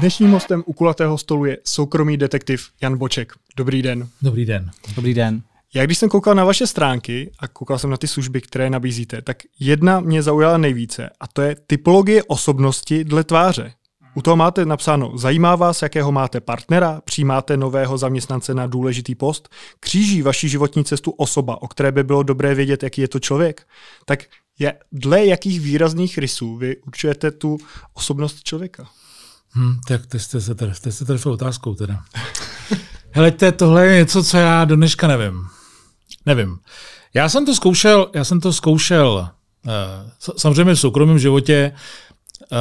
Dnešním hostem u kulatého stolu je soukromý detektiv Jan Boček. Dobrý den. Dobrý den. Dobrý den. Já když jsem koukal na vaše stránky a koukal jsem na ty služby, které nabízíte, tak jedna mě zaujala nejvíce a to je typologie osobnosti dle tváře. U toho máte napsáno, zajímá vás, jakého máte partnera, přijímáte nového zaměstnance na důležitý post, kříží vaši životní cestu osoba, o které by bylo dobré vědět, jaký je to člověk. Tak je, dle jakých výrazných rysů vy určujete tu osobnost člověka? Hmm, tak to jste se, trefil, jste se trefil otázkou teda. Helejte, tohle je něco, co já do dneška nevím. Nevím. Já jsem to zkoušel, já jsem to zkoušel uh, samozřejmě v soukromém životě. Uh,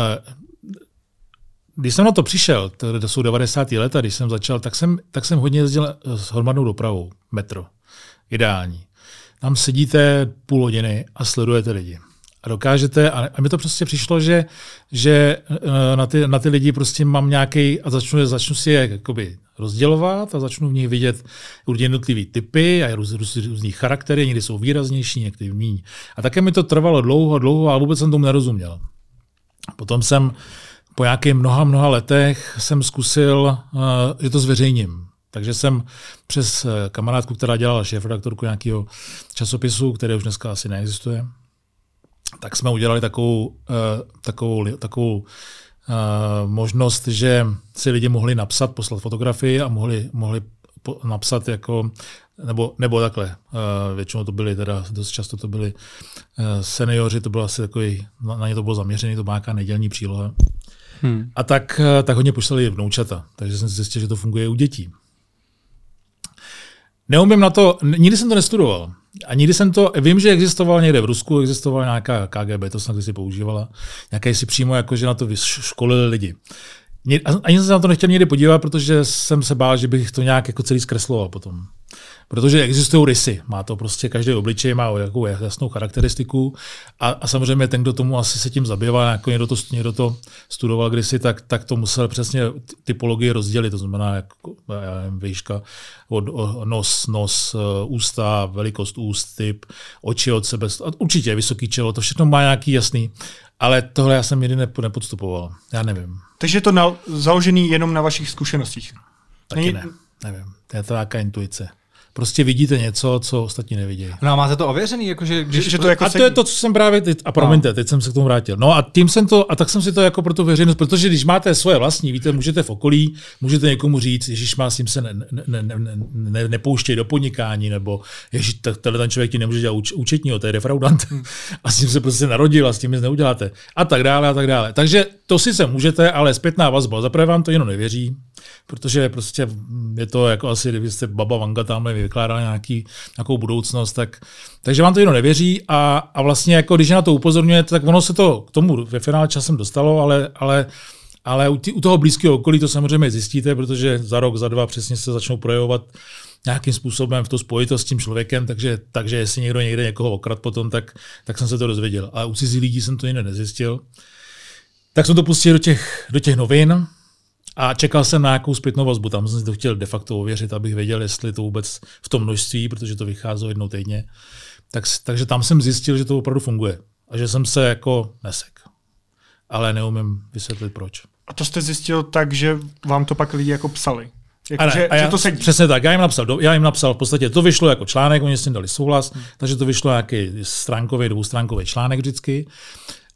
když jsem na to přišel, to jsou 90. leta, když jsem začal, tak jsem, tak jsem hodně jezdil s hromadnou dopravou, metro. Ideální. Tam sedíte půl hodiny a sledujete lidi. A dokážete, a mi to prostě přišlo, že, že eh, na, ty, na ty lidi prostě mám nějaký, a začnu, začnu si je jakoby rozdělovat a začnu v nich vidět jednotlivý typy a růz, růz, různý charaktery, někdy jsou výraznější, někdy méně. A také mi to trvalo dlouho, dlouho a vůbec jsem tomu nerozuměl. Potom jsem po nějakých mnoha, mnoha letech jsem zkusil, uh, že to zveřejním. Takže jsem přes eh, kamarádku, která dělala šéf-redaktorku nějakého časopisu, který už dneska asi neexistuje, tak jsme udělali takovou, uh, takovou, takovou uh, možnost, že si lidi mohli napsat, poslat fotografii a mohli, mohli napsat jako, nebo, nebo takhle, uh, většinou to byly teda, dost často to byli seniori, to bylo asi takový, na, ně to bylo zaměřené, to byla nějaká nedělní příloha. Hmm. A tak, tak hodně poslali vnoučata, takže jsem zjistil, že to funguje u dětí. Neumím na to, nikdy jsem to nestudoval. A nikdy jsem to, vím, že existoval někde v Rusku, existovala nějaká KGB, to jsem si používala, nějaké si přímo jako, že na to školili lidi. Ani jsem se na to nechtěl někdy podívat, protože jsem se bál, že bych to nějak jako celý zkresloval potom. Protože existují rysy. Má to prostě každý obličej, má jakou jasnou charakteristiku. A, a samozřejmě ten, kdo tomu asi se tím zabývá, jako někdo to, někdo to studoval kdysi, tak, tak to musel přesně typologii rozdělit. To znamená, jako, já nevím, výška, od, nos, nos, eh, ústa, velikost úst, typ, oči od sebe. Určitě vysoký čelo, to všechno má nějaký jasný. Ale tohle já jsem nikdy nepodstupoval. Já nevím. Takže je to na, založený jenom na vašich zkušenostích? Taky Není... ne, nevím. To je to nějaká intuice prostě vidíte něco, co ostatní nevidí. No a máte to ověřený? Jako, že, když, že to jako a to je to, co jsem právě teď, a promiňte, no. teď jsem se k tomu vrátil. No a tím jsem to, a tak jsem si to jako pro tu veřejnost, protože když máte svoje vlastní, víte, můžete v okolí, můžete někomu říct, Ježíš má s tím se ne, ne, ne, ne, ne, nepouštěj do podnikání, nebo Ježíš, tenhle ten člověk ti nemůže dělat úč, účetního, to je defraudant. Hmm. a s tím se prostě narodil a s tím nic neuděláte. A tak dále, a tak dále. Takže to si se můžete, ale zpětná vazba. Zaprvé vám to jenom nevěří, protože prostě je to jako asi, kdybyste baba Vanga tam vykládala nějaký, nějakou budoucnost, tak, takže vám to jenom nevěří a, a vlastně jako když na to upozorňujete, tak ono se to k tomu ve finále časem dostalo, ale, ale ale u, tý, u toho blízkého okolí to samozřejmě zjistíte, protože za rok, za dva přesně se začnou projevovat nějakým způsobem v to spojitost s tím člověkem, takže, takže jestli někdo někde někoho okrad potom, tak, tak jsem se to dozvěděl. A u cizí lidí jsem to jiné nezjistil. Tak jsem to pustil do těch, do těch novin, a čekal jsem na nějakou zpětnou vazbu. Tam jsem si to chtěl de facto ověřit, abych věděl, jestli to vůbec v tom množství, protože to vycházelo jednou týdně. Tak, takže tam jsem zjistil, že to opravdu funguje. A že jsem se jako nesek. Ale neumím vysvětlit proč. A to jste zjistil tak, že vám to pak lidi jako psali? Jako, ne, že, a já, že to sedí. Přesně tak, já jim, napsal, já jim napsal v podstatě, to vyšlo jako článek, oni s tím dali souhlas, hmm. takže to vyšlo nějaký stránkový, dvoustránkový článek vždycky.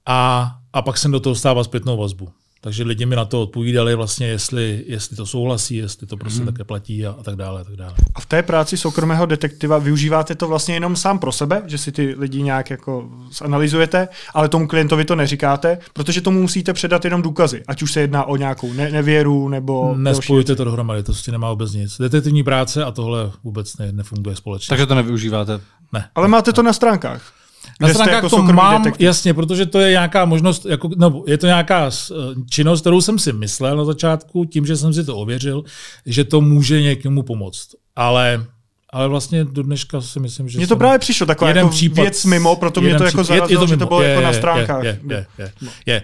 A, a pak jsem do toho stával zpětnou vazbu. Takže lidi mi na to odpovídali vlastně, jestli, jestli to souhlasí, jestli to prostě hmm. také platí a, a tak dále. A, tak dále. a v té práci soukromého detektiva využíváte to vlastně jenom sám pro sebe, že si ty lidi nějak jako zanalizujete, ale tomu klientovi to neříkáte, protože tomu musíte předat jenom důkazy, ať už se jedná o nějakou ne- nevěru nebo... Nespojujte to dohromady, to prostě nemá vůbec nic. Detektivní práce a tohle vůbec ne, nefunguje společně. Takže to nevyužíváte? Ne. Ale máte to na stránkách. Na stránkách jako to mám, detektiv. jasně, protože to je nějaká možnost, jako, no, je to nějaká eh, činnost, kterou jsem si myslel na začátku, tím, že jsem si to ověřil, že to může někomu pomoct. Ale ale vlastně do dneška si myslím, že. Mně to právě přišlo taková jako případ, věc mimo, proto mě to jako zarazilo, je, je to že to bylo je, jako na stránkách. Je, je, je, je, je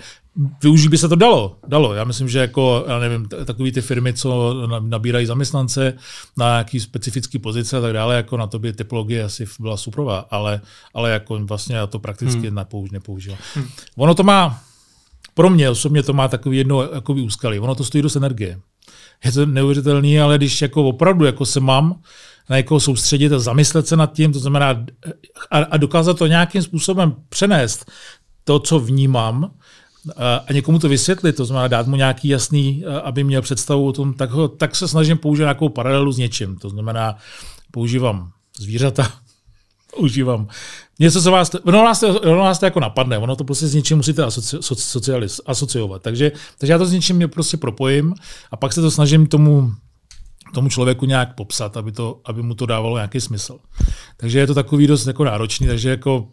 využít by se to dalo. Dalo. Já myslím, že jako, já nevím, takové ty firmy, co nabírají zaměstnance na nějaký specifický pozice a tak dále, jako na to by typologie asi byla suprová, ale, ale jako vlastně já to prakticky hmm. nepouž, nepoužil. Hmm. Ono to má pro mě osobně to má takový jedno jakoby úskalí. Ono to stojí dost energie. Je to neuvěřitelný, ale když jako opravdu jako se mám na někoho soustředit a zamyslet se nad tím, to znamená a, a dokázat to nějakým způsobem přenést, to, co vnímám, a někomu to vysvětlit, to znamená dát mu nějaký jasný, aby měl představu o tom, tak, ho, tak se snažím použít nějakou paralelu s něčím. To znamená, používám zvířata, používám něco, co vás, ono vás, to, ono vás to jako napadne, ono to prostě s něčím musíte asoci, socialis, asociovat. Takže, takže já to s něčím prostě propojím a pak se to snažím tomu tomu člověku nějak popsat, aby, to, aby mu to dávalo nějaký smysl. Takže je to takový dost jako náročný, takže jako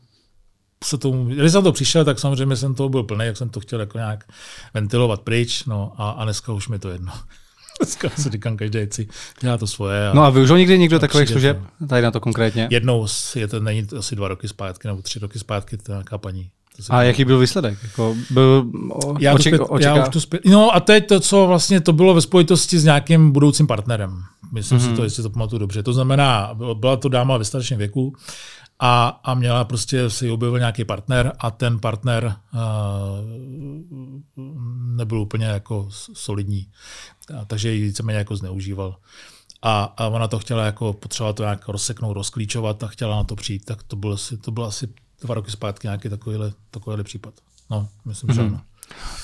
se tomu, když jsem to přišel, tak samozřejmě jsem toho byl plný, jak jsem to chtěl jako nějak ventilovat pryč, no a, a dneska už mi to jedno. Dneska si říkám, každý si dělá to svoje. A no a využil někdy někdo takových služeb? Tady na to konkrétně? Jednou, je to není to asi dva roky zpátky, nebo tři roky zpátky, to je nějaká paní. A jaký byl výsledek? Jako byl já, oček, zpět, já už to zpět, No a teď to, co vlastně to bylo ve spojitosti s nějakým budoucím partnerem. Myslím mm-hmm. si mhm. to, jestli to pamatuju dobře. To znamená, byla to dáma ve starším věku, a, a měla prostě si objevil nějaký partner a ten partner uh, nebyl úplně jako solidní, a, takže ji víceméně jako zneužíval. A, a ona to chtěla jako, potřeba to nějak rozseknout, rozklíčovat a chtěla na to přijít, tak to bylo asi, to bylo asi dva roky zpátky nějaký takovýhle, takovýhle případ. No, myslím, mm-hmm. že mhm. ano.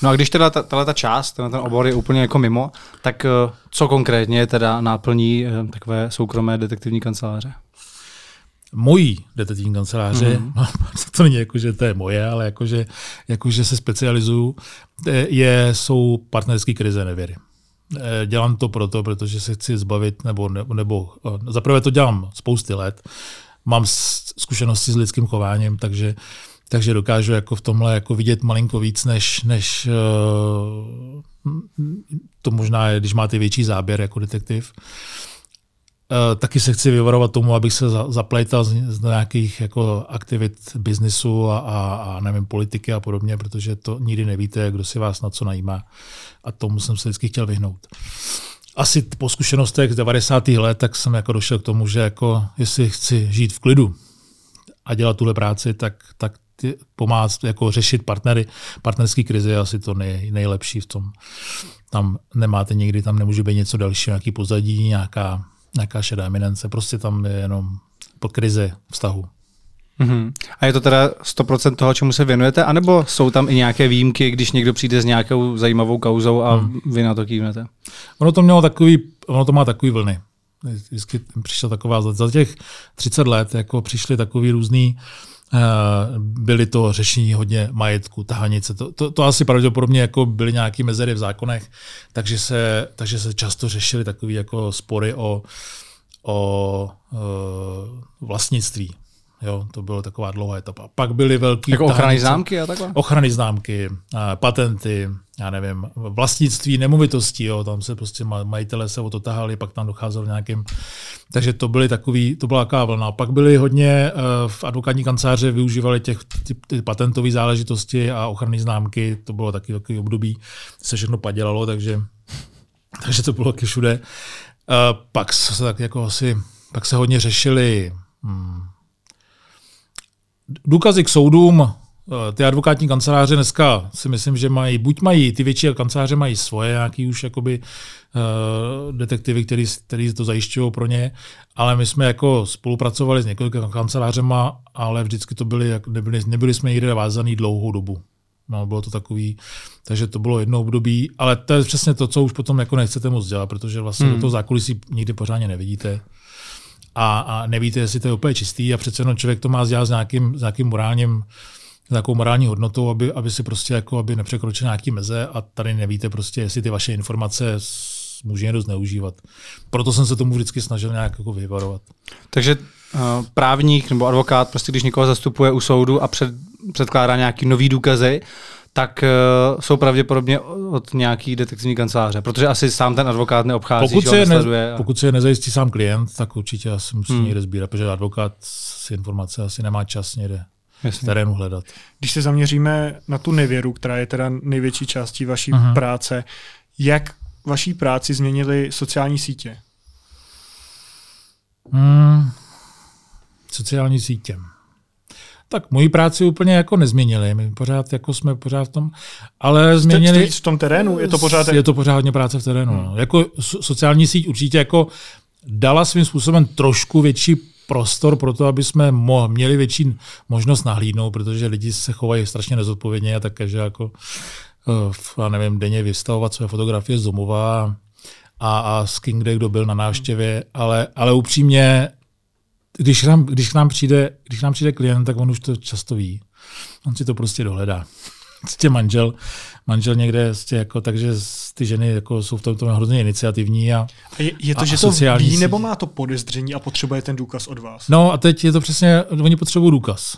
No a když teda tahle ta část, ten, ten obor je úplně jako mimo, tak uh, co konkrétně teda náplní uh, takové soukromé detektivní kanceláře? Mojí detektivní kanceláře, mm-hmm. to není jako, že to je moje, ale jako, že, jako, že se specializuju, je, jsou partnerské krize nevěry. Eh, dělám to proto, protože se chci zbavit, nebo, nebo, nebo zaprvé to dělám spousty let, mám zkušenosti s lidským chováním, takže, takže dokážu jako v tomhle jako vidět malinko víc, než, než uh, to možná je, když máte větší záběr jako detektiv. Uh, taky se chci vyvarovat tomu, abych se zaplétal z, nějakých jako aktivit biznisu a, a, a nevím, politiky a podobně, protože to nikdy nevíte, kdo si vás na co najímá. A tomu jsem se vždycky chtěl vyhnout. Asi po zkušenostech z 90. let, tak jsem jako došel k tomu, že jako jestli chci žít v klidu a dělat tuhle práci, tak, tak pomáhat jako řešit partnery, partnerský krizi je asi to nej, nejlepší v tom. Tam nemáte nikdy, tam nemůže být něco dalšího, nějaký pozadí, nějaká nějaká šedá eminence, prostě tam je jenom pod krizi vztahu. Mm-hmm. A je to teda 100% toho, čemu se věnujete, anebo jsou tam i nějaké výjimky, když někdo přijde s nějakou zajímavou kauzou a mm. vy na to kývnete? Ono to mělo takový, ono to má takový vlny. Vždycky přišla taková, za těch 30 let jako přišly takový různý uh, byly to řešení hodně majetku, tahanice. To, to, to asi pravděpodobně jako byly nějaké mezery v zákonech, takže se, takže se často řešily takové jako spory o, o uh, vlastnictví. Jo, to bylo taková dlouhá etapa. Pak byly velký... Jako ochrany známky a takhle? Ochrany známky, patenty, já nevím, vlastnictví nemovitostí, jo, tam se prostě majitele se o to tahali, pak tam docházelo nějakým... Takže to byly takový, to byla taková vlna. Pak byly hodně uh, v advokátní kanceláře využívali těch ty, ty patentové záležitosti a ochranné známky, to bylo taky takový období, se všechno padělalo, takže, takže to bylo taky všude. Uh, pak se tak jako asi, pak se hodně řešili hmm, důkazy k soudům, eh, ty advokátní kanceláře dneska si myslím, že mají, buď mají, ty větší kanceláře mají svoje nějaký už jakoby uh, detektivy, který, který to zajišťují pro ně, ale my jsme jako spolupracovali s několika kancelářema, ale vždycky to byly, nebyli, nebyli jsme někde vázaný dlouhou dobu. No, bylo to takový, takže to bylo jedno období, ale to je přesně to, co už potom jako nechcete moc dělat, protože vlastně hmm. do toho zákulisí nikdy pořádně nevidíte a, a nevíte, jestli to je úplně čistý a přece jenom člověk to má dělat s nějakým, s nějakým morálním, nějakou morální hodnotou, aby, aby si prostě jako, aby nepřekročil nějaký meze a tady nevíte prostě, jestli ty vaše informace může někdo zneužívat. Proto jsem se tomu vždycky snažil nějak jako vyvarovat. Takže uh, právník nebo advokát, prostě když někoho zastupuje u soudu a před, předkládá nějaký nový důkazy, tak uh, jsou pravděpodobně od nějaký detektivní kanceláře, protože asi sám ten advokát neobchází, pokud se, ne, a... pokud se nezajistí sám klient, tak určitě asi musí hmm. někde sbírat, protože advokát si informace asi nemá čas někde Jasně. v terénu hledat. Když se zaměříme na tu nevěru, která je teda největší částí vaší uh-huh. práce, jak vaší práci změnily sociální sítě? Hmm, sociální sítě. Tak moji práci úplně jako nezměnili. My pořád jako jsme pořád v tom, ale změnili... Jste, v tom terénu? Je to pořád... Je to pořád hodně práce v terénu. Hmm. No. Jako sociální síť určitě jako dala svým způsobem trošku větší prostor pro to, aby jsme mo- měli větší možnost nahlídnout, protože lidi se chovají strašně nezodpovědně a také, že jako já nevím, denně vystavovat své fotografie z domova a, a s kým kde kdo byl na návštěvě, ale, ale upřímně, když nám, když, k nám přijde, když k nám přijde klient, tak on už to často ví. On si to prostě dohledá. Prostě manžel, manžel někde, prostě jako, takže ty ženy jako jsou v tom, tom hrozně iniciativní. A, a je, je to, a, že to ví, síť. nebo má to podezření a potřebuje ten důkaz od vás? No a teď je to přesně, oni potřebují důkaz.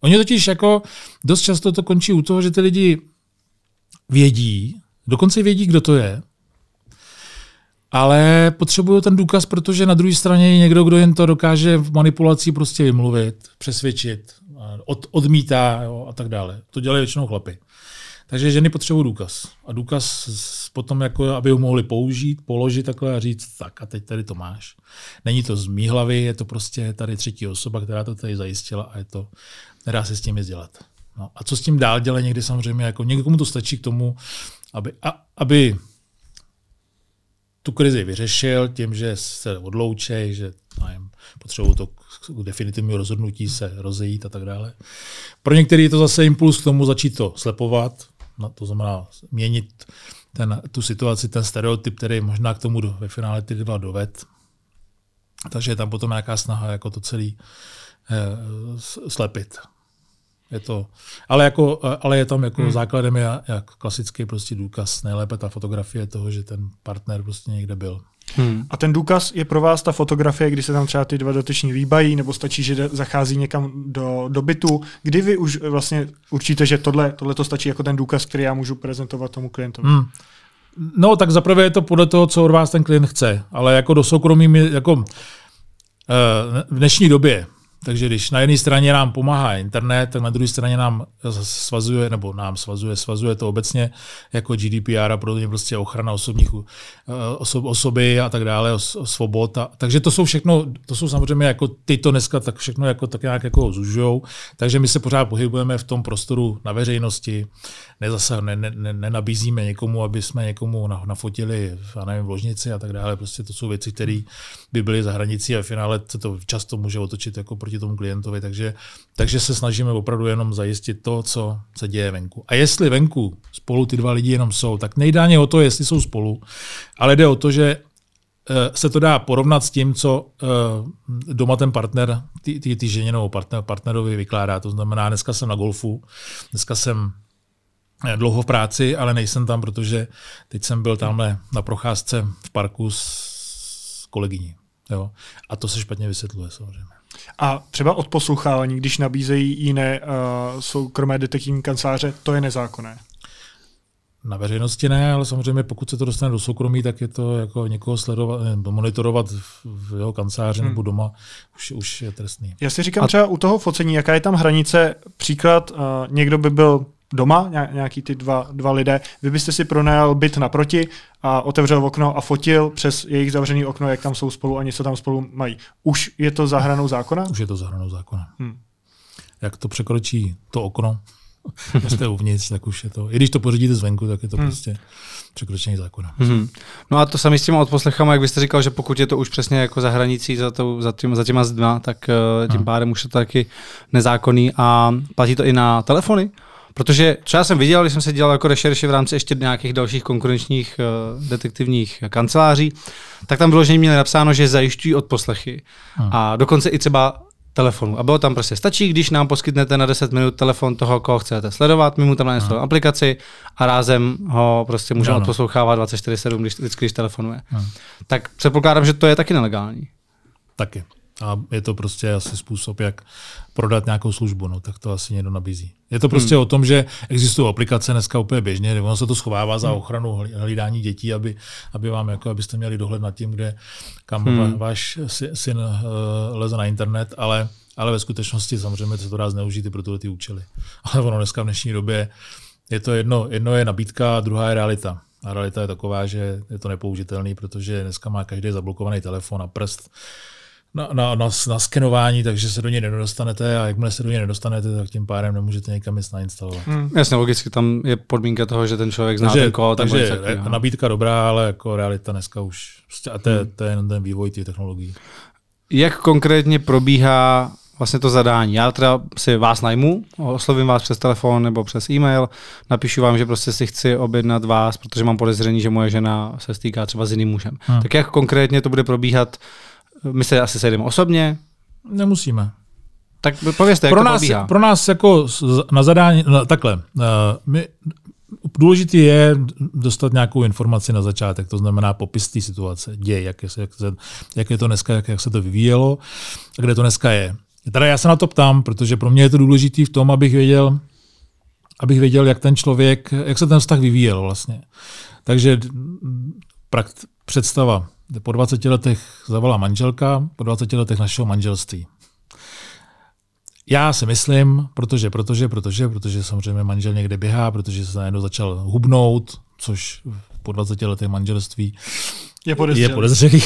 Oni totiž jako dost často to končí u toho, že ty lidi vědí, dokonce vědí, kdo to je, ale potřebují ten důkaz, protože na druhé straně je někdo, kdo jen to dokáže v manipulaci prostě vymluvit, přesvědčit, od, odmítá jo, a tak dále. To dělají většinou chlapy. Takže ženy potřebují důkaz. A důkaz potom, jako, aby ho mohli použít, položit takhle a říct, tak a teď tady to máš. Není to z mý hlavy, je to prostě tady třetí osoba, která to tady zajistila a je to, nedá se s tím nic dělat. No. A co s tím dál dělat někdy samozřejmě, jako někomu to stačí k tomu, aby, a, aby tu krizi vyřešil tím, že se odloučej, že potřebují to k definitivnímu rozhodnutí se rozejít a tak dále. Pro některý je to zase impuls k tomu začít to slepovat, no, to znamená měnit ten, tu situaci, ten stereotyp, který možná k tomu do, ve finále ty dva doved. Takže je tam potom nějaká snaha jako to celý eh, slepit. Je to, ale, jako, ale je tam jako hmm. základem je, jak klasický prostě důkaz, nejlépe ta fotografie toho, že ten partner prostě někde byl. Hmm. A ten důkaz je pro vás ta fotografie, kdy se tam třeba ty dva dotyční líbají, nebo stačí, že zachází někam do, do bytu. Kdy vy už vlastně určíte, že tohle, tohle to stačí jako ten důkaz, který já můžu prezentovat tomu klientovi? Hmm. No, tak zaprvé je to podle toho, co od vás ten klient chce, ale jako do soukromí, jako eh, v dnešní době takže když na jedné straně nám pomáhá internet, tak na druhé straně nám svazuje, nebo nám svazuje, svazuje to obecně jako GDPR a podobně prostě ochrana osobních eh, osob, osoby a tak dále, svobod. A, takže to jsou všechno, to jsou samozřejmě jako tyto dneska tak všechno jako tak nějak jako zužujou. Takže my se pořád pohybujeme v tom prostoru na veřejnosti, nezasah, ne, ne, ne, nenabízíme někomu, aby jsme někomu nafotili já nevím, v ložnici a tak dále. Prostě to jsou věci, které by byly za hranicí a v finále se to často může otočit jako proti tomu klientovi. Takže, takže se snažíme opravdu jenom zajistit to, co se děje venku. A jestli venku spolu ty dva lidi jenom jsou, tak nejde ani o to, jestli jsou spolu, ale jde o to, že eh, se to dá porovnat s tím, co eh, doma ten partner, ty, ty, ty ženě nebo partner, partnerovi vykládá. To znamená, dneska jsem na golfu, dneska jsem eh, dlouho v práci, ale nejsem tam, protože teď jsem byl tamhle na procházce v parku s kolegyní. Jo? A to se špatně vysvětluje samozřejmě. A třeba od poslouchávání, když nabízejí jiné uh, soukromé detektivní kanceláře, to je nezákonné. Na veřejnosti ne, ale samozřejmě pokud se to dostane do soukromí, tak je to jako někoho sledovat, monitorovat v jeho kanceláři hmm. nebo doma, už, už je trestný. Já si říkám A... třeba u toho focení, jaká je tam hranice, příklad, uh, někdo by byl doma, nějaký ty dva, dva lidé, vy byste si pronajal byt naproti a otevřel okno a fotil přes jejich zavřené okno, jak tam jsou spolu a něco tam spolu mají. Už je to za hranou zákona? Už je to za hranou zákona. Hmm. Jak to překročí to okno, jste uvnitř, tak už je to. I když to pořídíte zvenku, tak je to hmm. prostě překročení zákona. Hmm. No a to sami s těma odposlechama, jak byste říkal, že pokud je to už přesně jako za hranicí za, to, za, tím, za těma zdma, tak uh, tím hmm. pádem už je to taky nezákonný. A platí to i na telefony? Protože co já jsem viděl, když jsem se dělal jako rešerši v rámci ještě nějakých dalších konkurenčních uh, detektivních kanceláří, tak tam bylo, že měli napsáno, že zajišťují odposlechy. Hmm. A dokonce i třeba telefonu. A bylo tam prostě stačí, když nám poskytnete na 10 minut telefon toho, koho chcete sledovat, my mu tam nainstalujeme hmm. aplikaci a rázem ho prostě můžeme odposlouchávat 24-7, když, vždycky, když telefonuje. Hmm. Tak předpokládám, že to je taky nelegální. Taky. A je to prostě asi způsob, jak prodat nějakou službu, no, tak to asi někdo nabízí. Je to prostě hmm. o tom, že existují aplikace dneska úplně běžně, ono se to schovává za hmm. ochranu hlídání dětí, aby, aby vám, jako, abyste měli dohled nad tím, kde, kam hmm. váš syn uh, leze na internet, ale, ale ve skutečnosti samozřejmě se to dá zneužít i pro tyhle ty účely. Ale ono dneska v dnešní době je to jedno, jedno je nabídka, druhá je realita. A realita je taková, že je to nepoužitelný, protože dneska má každý zablokovaný telefon a prst na, na, na, na skenování, takže se do něj nedostanete a jakmile se do něj nedostanete, tak tím pádem nemůžete někam nic nainstalovat. Hmm. Jasně, logicky tam je podmínka toho, že ten člověk zná takže, ten kód. Takže takový, nabídka dobrá, ale jako realita dneska už. Prostě, a to, hmm. to je jenom ten vývoj těch technologií. Jak konkrétně probíhá vlastně to zadání. Já teda si vás najmu, oslovím vás přes telefon nebo přes e-mail, napíšu vám, že prostě si chci objednat vás, protože mám podezření, že moje žena se stýká třeba s jiným mužem. Hmm. Tak jak konkrétně to bude probíhat? My se asi sejdeme osobně? Nemusíme. Tak povězte, jak pro to nás, probíhá. Pro nás jako na zadání, no, takhle, uh, my, důležité je dostat nějakou informaci na začátek, to znamená popis té situace, děj, jak je, jak, se, jak je to dneska, jak, jak se to vyvíjelo, kde to dneska je. Teda já se na to ptám, protože pro mě je to důležité v tom, abych věděl, abych věděl, jak ten člověk, jak se ten vztah vyvíjel vlastně. Takže prakt, představa. Po 20 letech zavolá manželka, po 20 letech našeho manželství. Já si myslím, protože, protože, protože, protože samozřejmě manžel někde běhá, protože se najednou začal hubnout, což po 20 letech manželství je podezřelý. Je podezřelý.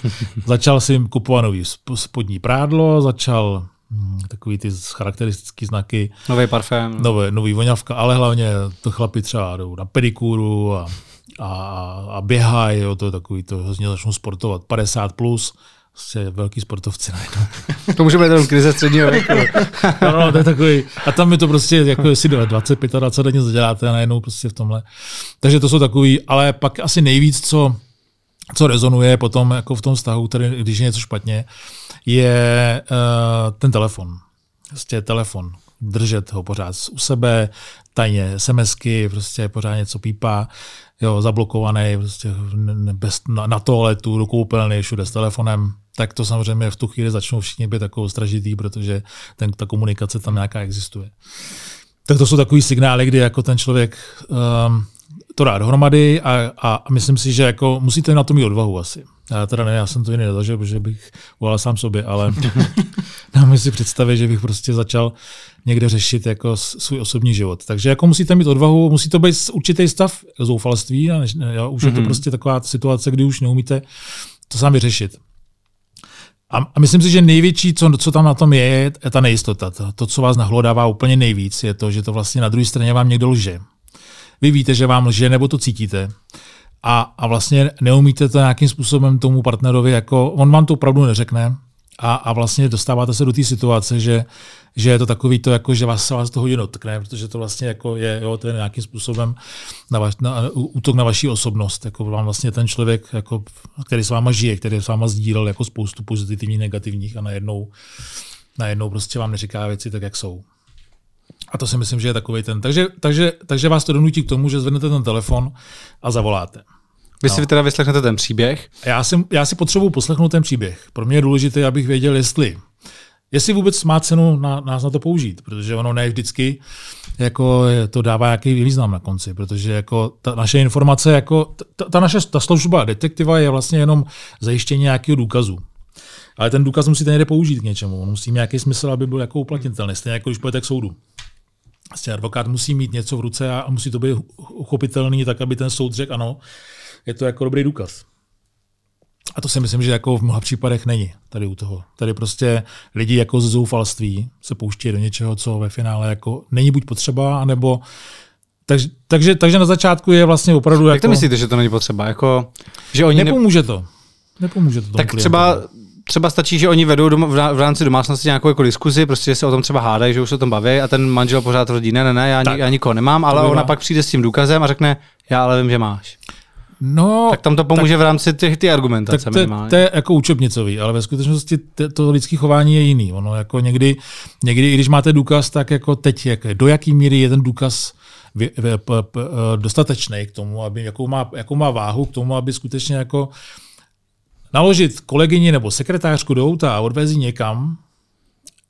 začal si kupovat nový spodní prádlo, začal hm, takový ty charakteristické znaky. Nový parfém. Nové, nový voňavka, ale hlavně to chlapi třeba jdou na pedikuru a, a, a běhají, jo, to je takový, to hrozně začnou sportovat 50 plus, prostě velký sportovci najednou. to může být jenom krize středního věku. no, no, to je takový. A tam je to prostě, jako jestli 20, 25 něco děláte a najednou prostě v tomhle. Takže to jsou takový, ale pak asi nejvíc, co co rezonuje potom jako v tom vztahu, který, když je něco špatně, je uh, ten telefon. Prostě telefon. Držet ho pořád u sebe, tajně SMSky, prostě pořád něco pípá, jo, zablokovaný, prostě bez, na, na toaletu, do koupelny, všude s telefonem, tak to samozřejmě v tu chvíli začnou všichni být takovou stražitý, protože ten, ta komunikace tam nějaká existuje. Tak to jsou takový signály, kdy jako ten člověk um, to dá dohromady a, a, a myslím si, že jako musíte na to mít odvahu asi. Já teda ne, já jsem to jiný nezažil, protože bych volal sám sobě, ale nám si představit, že bych prostě začal někde řešit jako svůj osobní život. Takže jako musíte mít odvahu, musí to být určitý stav zoufalství a než, já, už mm-hmm. je to mhm. prostě taková situace, kdy už neumíte to sami řešit. A, a myslím si, že největší, co, co tam na tom je, je ta nejistota. To, to, co vás nahlodává úplně nejvíc, je to, že to vlastně na druhé straně vám někdo lže vy víte, že vám lže, nebo to cítíte. A, a vlastně neumíte to nějakým způsobem tomu partnerovi, jako on vám to opravdu neřekne, a, a vlastně dostáváte se do té situace, že, že je to takový to, jako, že vás se vás to hodně dotkne, protože to vlastně jako je, jo, to je nějakým způsobem na vaš, na, útok na vaši osobnost. Jako vám vlastně ten člověk, jako, který s váma žije, který s váma sdílel jako spoustu pozitivních, negativních a najednou, najednou prostě vám neříká věci tak, jak jsou. A to si myslím, že je takový ten. Takže, takže, takže vás to donutí k tomu, že zvednete ten telefon a zavoláte. Vy no. si teda vyslechnete ten příběh? Já si, já si potřebuji poslechnout ten příběh. Pro mě je důležité, abych věděl, jestli jestli vůbec má cenu na, nás na to použít, protože ono ne vždycky jako to dává nějaký význam na konci, protože jako ta naše informace, jako ta, ta naše ta služba detektiva je vlastně jenom zajištění nějakého důkazu. Ale ten důkaz musíte někde použít k něčemu. On musí mít nějaký smysl, aby byl jako uplatnitelný. Stejně jako když půjdete k soudu. Vlastně advokát musí mít něco v ruce a musí to být uchopitelný, tak aby ten soud řekl ano, je to jako dobrý důkaz. A to si myslím, že jako v mnoha případech není tady u toho. Tady prostě lidi jako z zoufalství se pouští do něčeho, co ve finále jako není buď potřeba, anebo takže, takže, takže na začátku je vlastně opravdu Jak jako... to myslíte, že to není potřeba? Jako, že oni Nepomůže ne... to. Nepomůže to tomu Tak třeba třeba stačí, že oni vedou doma, v rámci domácnosti nějakou jako diskuzi, prostě že se o tom třeba hádají, že už se o tom baví a ten manžel pořád tvrdí, ne, ne, ne, já, já nikoho nemám, ale ona pak přijde s tím důkazem a řekne, já ale vím, že máš. No, tak tam to pomůže tak, v rámci těch ty argumentace tak to, to je jako učebnicový, ale ve skutečnosti to, to lidské chování je jiný. Ono jako někdy, někdy, když máte důkaz, tak jako teď, jak, do jaký míry je ten důkaz dostatečný k tomu, aby, jakou, má, jakou má váhu k tomu, aby skutečně jako naložit kolegyni nebo sekretářku do auta a odvezí někam,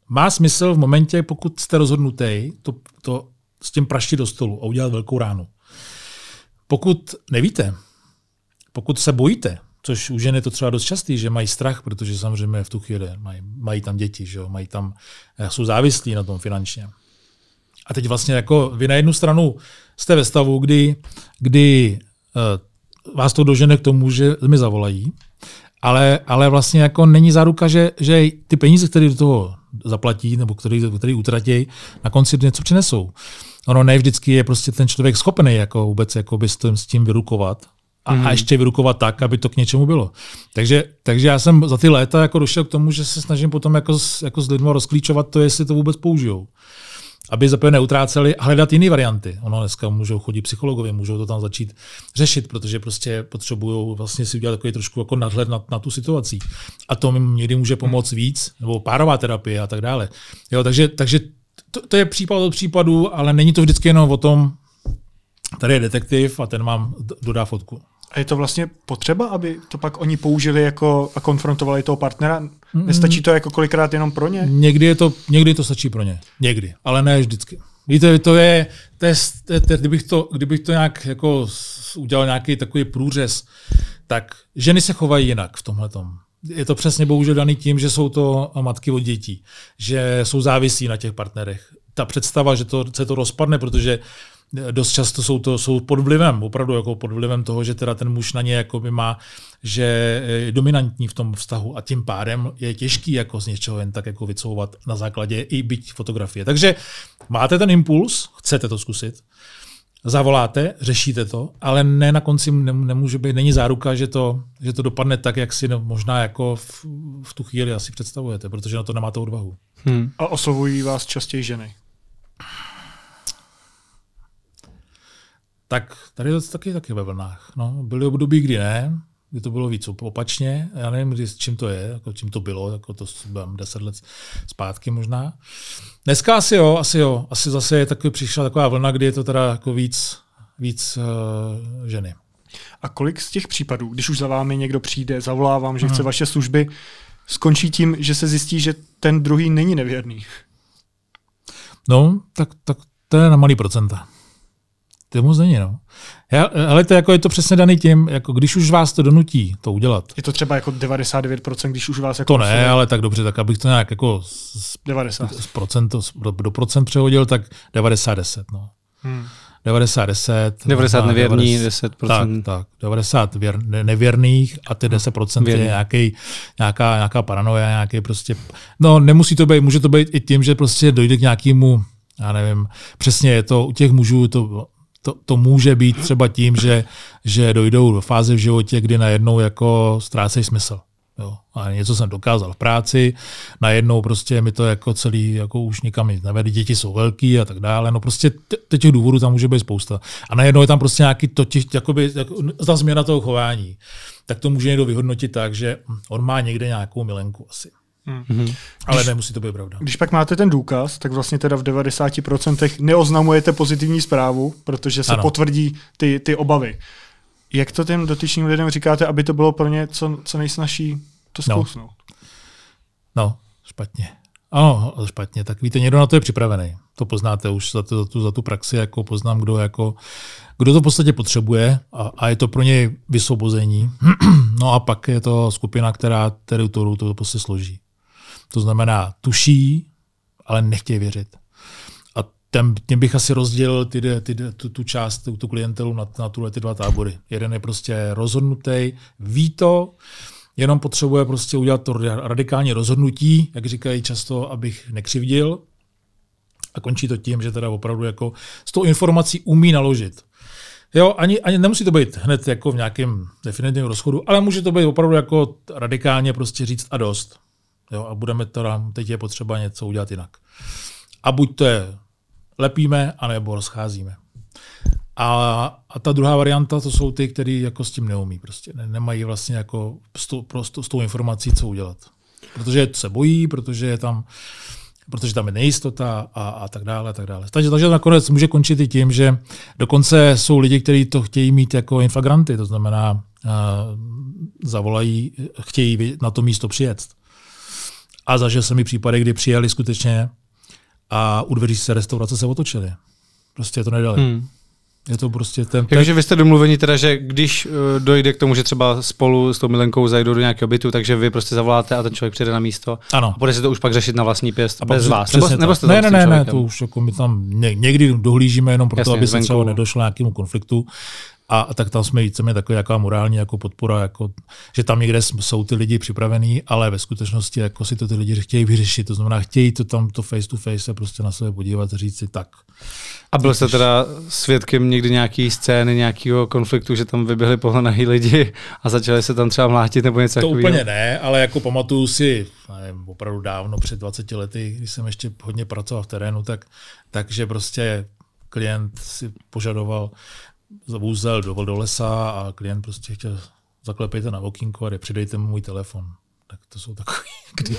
má smysl v momentě, pokud jste rozhodnutý, to, to s tím praštit do stolu a udělat velkou ránu. Pokud nevíte, pokud se bojíte, což u žen je to třeba dost častý, že mají strach, protože samozřejmě v tu chvíli mají, mají tam děti, že jo, mají tam, eh, jsou závislí na tom finančně. A teď vlastně jako vy na jednu stranu jste ve stavu, kdy, kdy uh, vás to dožene k tomu, že mi zavolají, ale, ale vlastně jako není záruka, že, že ty peníze, které do toho zaplatí nebo který, který utratí, na konci něco přinesou. Ono ne vždycky je prostě ten člověk schopený jako vůbec jako by s tím, s tím vyrukovat a, mm. a ještě vyrukovat tak, aby to k něčemu bylo. Takže, takže já jsem za ty léta jako došel k tomu, že se snažím potom jako, jako s lidmi rozklíčovat to, jestli to vůbec použijou aby za neutráceli a hledat jiné varianty. Ono dneska můžou chodit psychologovi, můžou to tam začít řešit, protože prostě potřebují vlastně si udělat takový trošku jako nadhled na, na tu situaci. A to jim někdy může pomoct víc, nebo párová terapie a tak dále. Jo, takže, takže to, to je případ od případu, ale není to vždycky jenom o tom, tady je detektiv a ten vám dodá fotku. A je to vlastně potřeba, aby to pak oni použili jako a konfrontovali toho partnera? Nestačí to jako kolikrát jenom pro ně? Někdy, je to, někdy to stačí pro ně. Někdy, ale ne vždycky. Víte, to je, to je, to je, to je kdybych, to, kdybych to nějak jako udělal nějaký takový průřez, tak ženy se chovají jinak v tomhle je to přesně bohužel daný tím, že jsou to matky od dětí, že jsou závisí na těch partnerech. Ta představa, že to, se to rozpadne, protože dost často jsou to jsou pod vlivem, opravdu jako pod vlivem toho, že teda ten muž na ně jako by má, že je dominantní v tom vztahu a tím pádem je těžký jako z něčeho jen tak jako vycouvat na základě i byť fotografie. Takže máte ten impuls, chcete to zkusit, zavoláte, řešíte to, ale ne na konci nemůže být, není záruka, že to, že to dopadne tak, jak si no, možná jako v, v tu chvíli asi představujete, protože na to nemáte odvahu. Hmm. A oslovují vás častěji ženy? Tak tady je to taky, taky ve vlnách. No, byly období, kdy ne, kdy to bylo víc opačně. Já nevím, kdy, čím to je, jako čím to bylo, jako to bylo deset let zpátky možná. Dneska asi jo, asi jo. Asi zase je takový, přišla taková vlna, kdy je to teda jako víc, víc uh, ženy. A kolik z těch případů, když už za vámi někdo přijde, zavolá vám, že hmm. chce vaše služby, skončí tím, že se zjistí, že ten druhý není nevěrný? No, tak, tak to je na malý procenta. To moc není, no. Ale to jako je to přesně daný tím, jako když už vás to donutí to udělat. Je to třeba jako 99%, když už vás jako... To ne, ale tak dobře, tak abych to nějak jako z, 90. z procent, do, do procent přehodil, tak 90-10, no. Hmm. 90, 10. 90 nevěrný, 10 Tak, tak. 90 věr, nevěrných a ty 10 Věrný. je nějaký, nějaká, nějaká paranoja, nějaký prostě... No, nemusí to být, může to být i tím, že prostě dojde k nějakému já nevím, přesně je to, u těch mužů to to, to může být třeba tím, že, že dojdou do fáze v životě, kdy najednou jako ztrácejí smysl. Jo. A něco jsem dokázal v práci, najednou prostě mi to jako celý jako už nikam nic nevede, děti jsou velký a tak dále. No prostě t- těch důvodů tam může být spousta. A najednou je tam prostě nějaký to, těch, jakoby, jako, ta změna toho chování. Tak to může někdo vyhodnotit tak, že on má někde nějakou milenku asi. Mm-hmm. Ale když, nemusí to být pravda. Když pak máte ten důkaz, tak vlastně teda v 90% neoznamujete pozitivní zprávu, protože se ano. potvrdí ty, ty obavy. Jak to těm dotyčným lidem říkáte, aby to bylo pro ně co, co nejsnažší to no. zkousnout? No, no špatně. Ano, špatně. Tak víte, někdo na to je připravený. To poznáte už za, to, za, tu, za tu praxi, jako poznám, kdo, jako, kdo to v podstatě potřebuje a, a je to pro něj vysvobození. no a pak je to skupina, která teritoriu to prostě složí. To znamená, tuší, ale nechtějí věřit. A ten, tím bych asi rozdělil ty, ty, tu, tu část, tu, tu klientelu na, na tuhle ty dva tábory. Jeden je prostě rozhodnutý, ví to, jenom potřebuje prostě udělat to radikální rozhodnutí, jak říkají často, abych nekřivdil. A končí to tím, že teda opravdu jako s tou informací umí naložit. Jo, ani, ani nemusí to být hned jako v nějakém definitivním rozchodu, ale může to být opravdu jako radikálně prostě říct a dost. Jo, a budeme teda, teď je potřeba něco udělat jinak. A buď to je lepíme, anebo rozcházíme. A, a ta druhá varianta, to jsou ty, kteří jako s tím neumí. Prostě ne, nemají vlastně jako s tou, prostě s tou informací co udělat. Protože se bojí, protože je tam protože tam je nejistota a, a tak dále. A tak dále. Takže, takže nakonec může končit i tím, že dokonce jsou lidi, kteří to chtějí mít jako inflagranty, to znamená, uh, zavolají, chtějí na to místo přijet. A zažil jsem i případy, kdy přijeli skutečně a u dveří se restaurace se otočily. Prostě to nedali. Hmm. Je to prostě ten... Takže vy jste domluveni teda, že když uh, dojde k tomu, že třeba spolu s tou milenkou zajdou do nějakého bytu, takže vy prostě zavoláte a ten člověk přijde na místo. Ano. A bude se to už pak řešit na vlastní pěst a bez vás. Nebo, nebo jste ne, ne, ne, ne, to už jako my tam někdy dohlížíme jenom proto, Jasně, aby se třeba nedošlo nějakému konfliktu. A, a tak tam jsme víceméně taková jaká morální jako podpora, jako, že tam někde jsou ty lidi připravení, ale ve skutečnosti jako si to ty lidi chtějí vyřešit. To znamená, chtějí to tam to face to face se prostě na sebe podívat a říct si tak. A byl jste teda svědkem někdy nějaký scény, nějakého konfliktu, že tam vyběhli pohlenají lidi a začali se tam třeba mlátit nebo něco To takového? úplně ne, ale jako pamatuju si, nevím, opravdu dávno, před 20 lety, když jsem ještě hodně pracoval v terénu, tak, takže prostě klient si požadoval, vůzel do, do lesa a klient prostě chtěl zaklepejte na okýnko a přidejte mu můj telefon. Tak to jsou takové, kdy,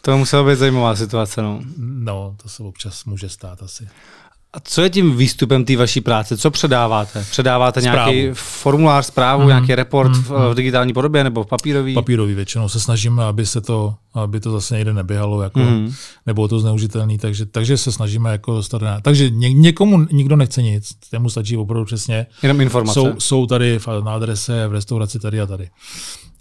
To musela být zajímavá situace. No. no, to se občas může stát asi. A co je tím výstupem té vaší práce? Co předáváte? Předáváte Zprávu. nějaký formulář, zprávu, mm. nějaký report mm. v, v digitální podobě nebo v papírový? Papírový většinou se snažíme, aby se to, aby to zase někde neběhalo, jako, Mhm. nebylo to zneužitelný, takže, takže se snažíme jako dostat na, takže ně, někomu nikdo nechce nic, tému stačí opravdu přesně, Jenom informace. jsou, jsou tady v- na adrese, v restauraci tady a tady.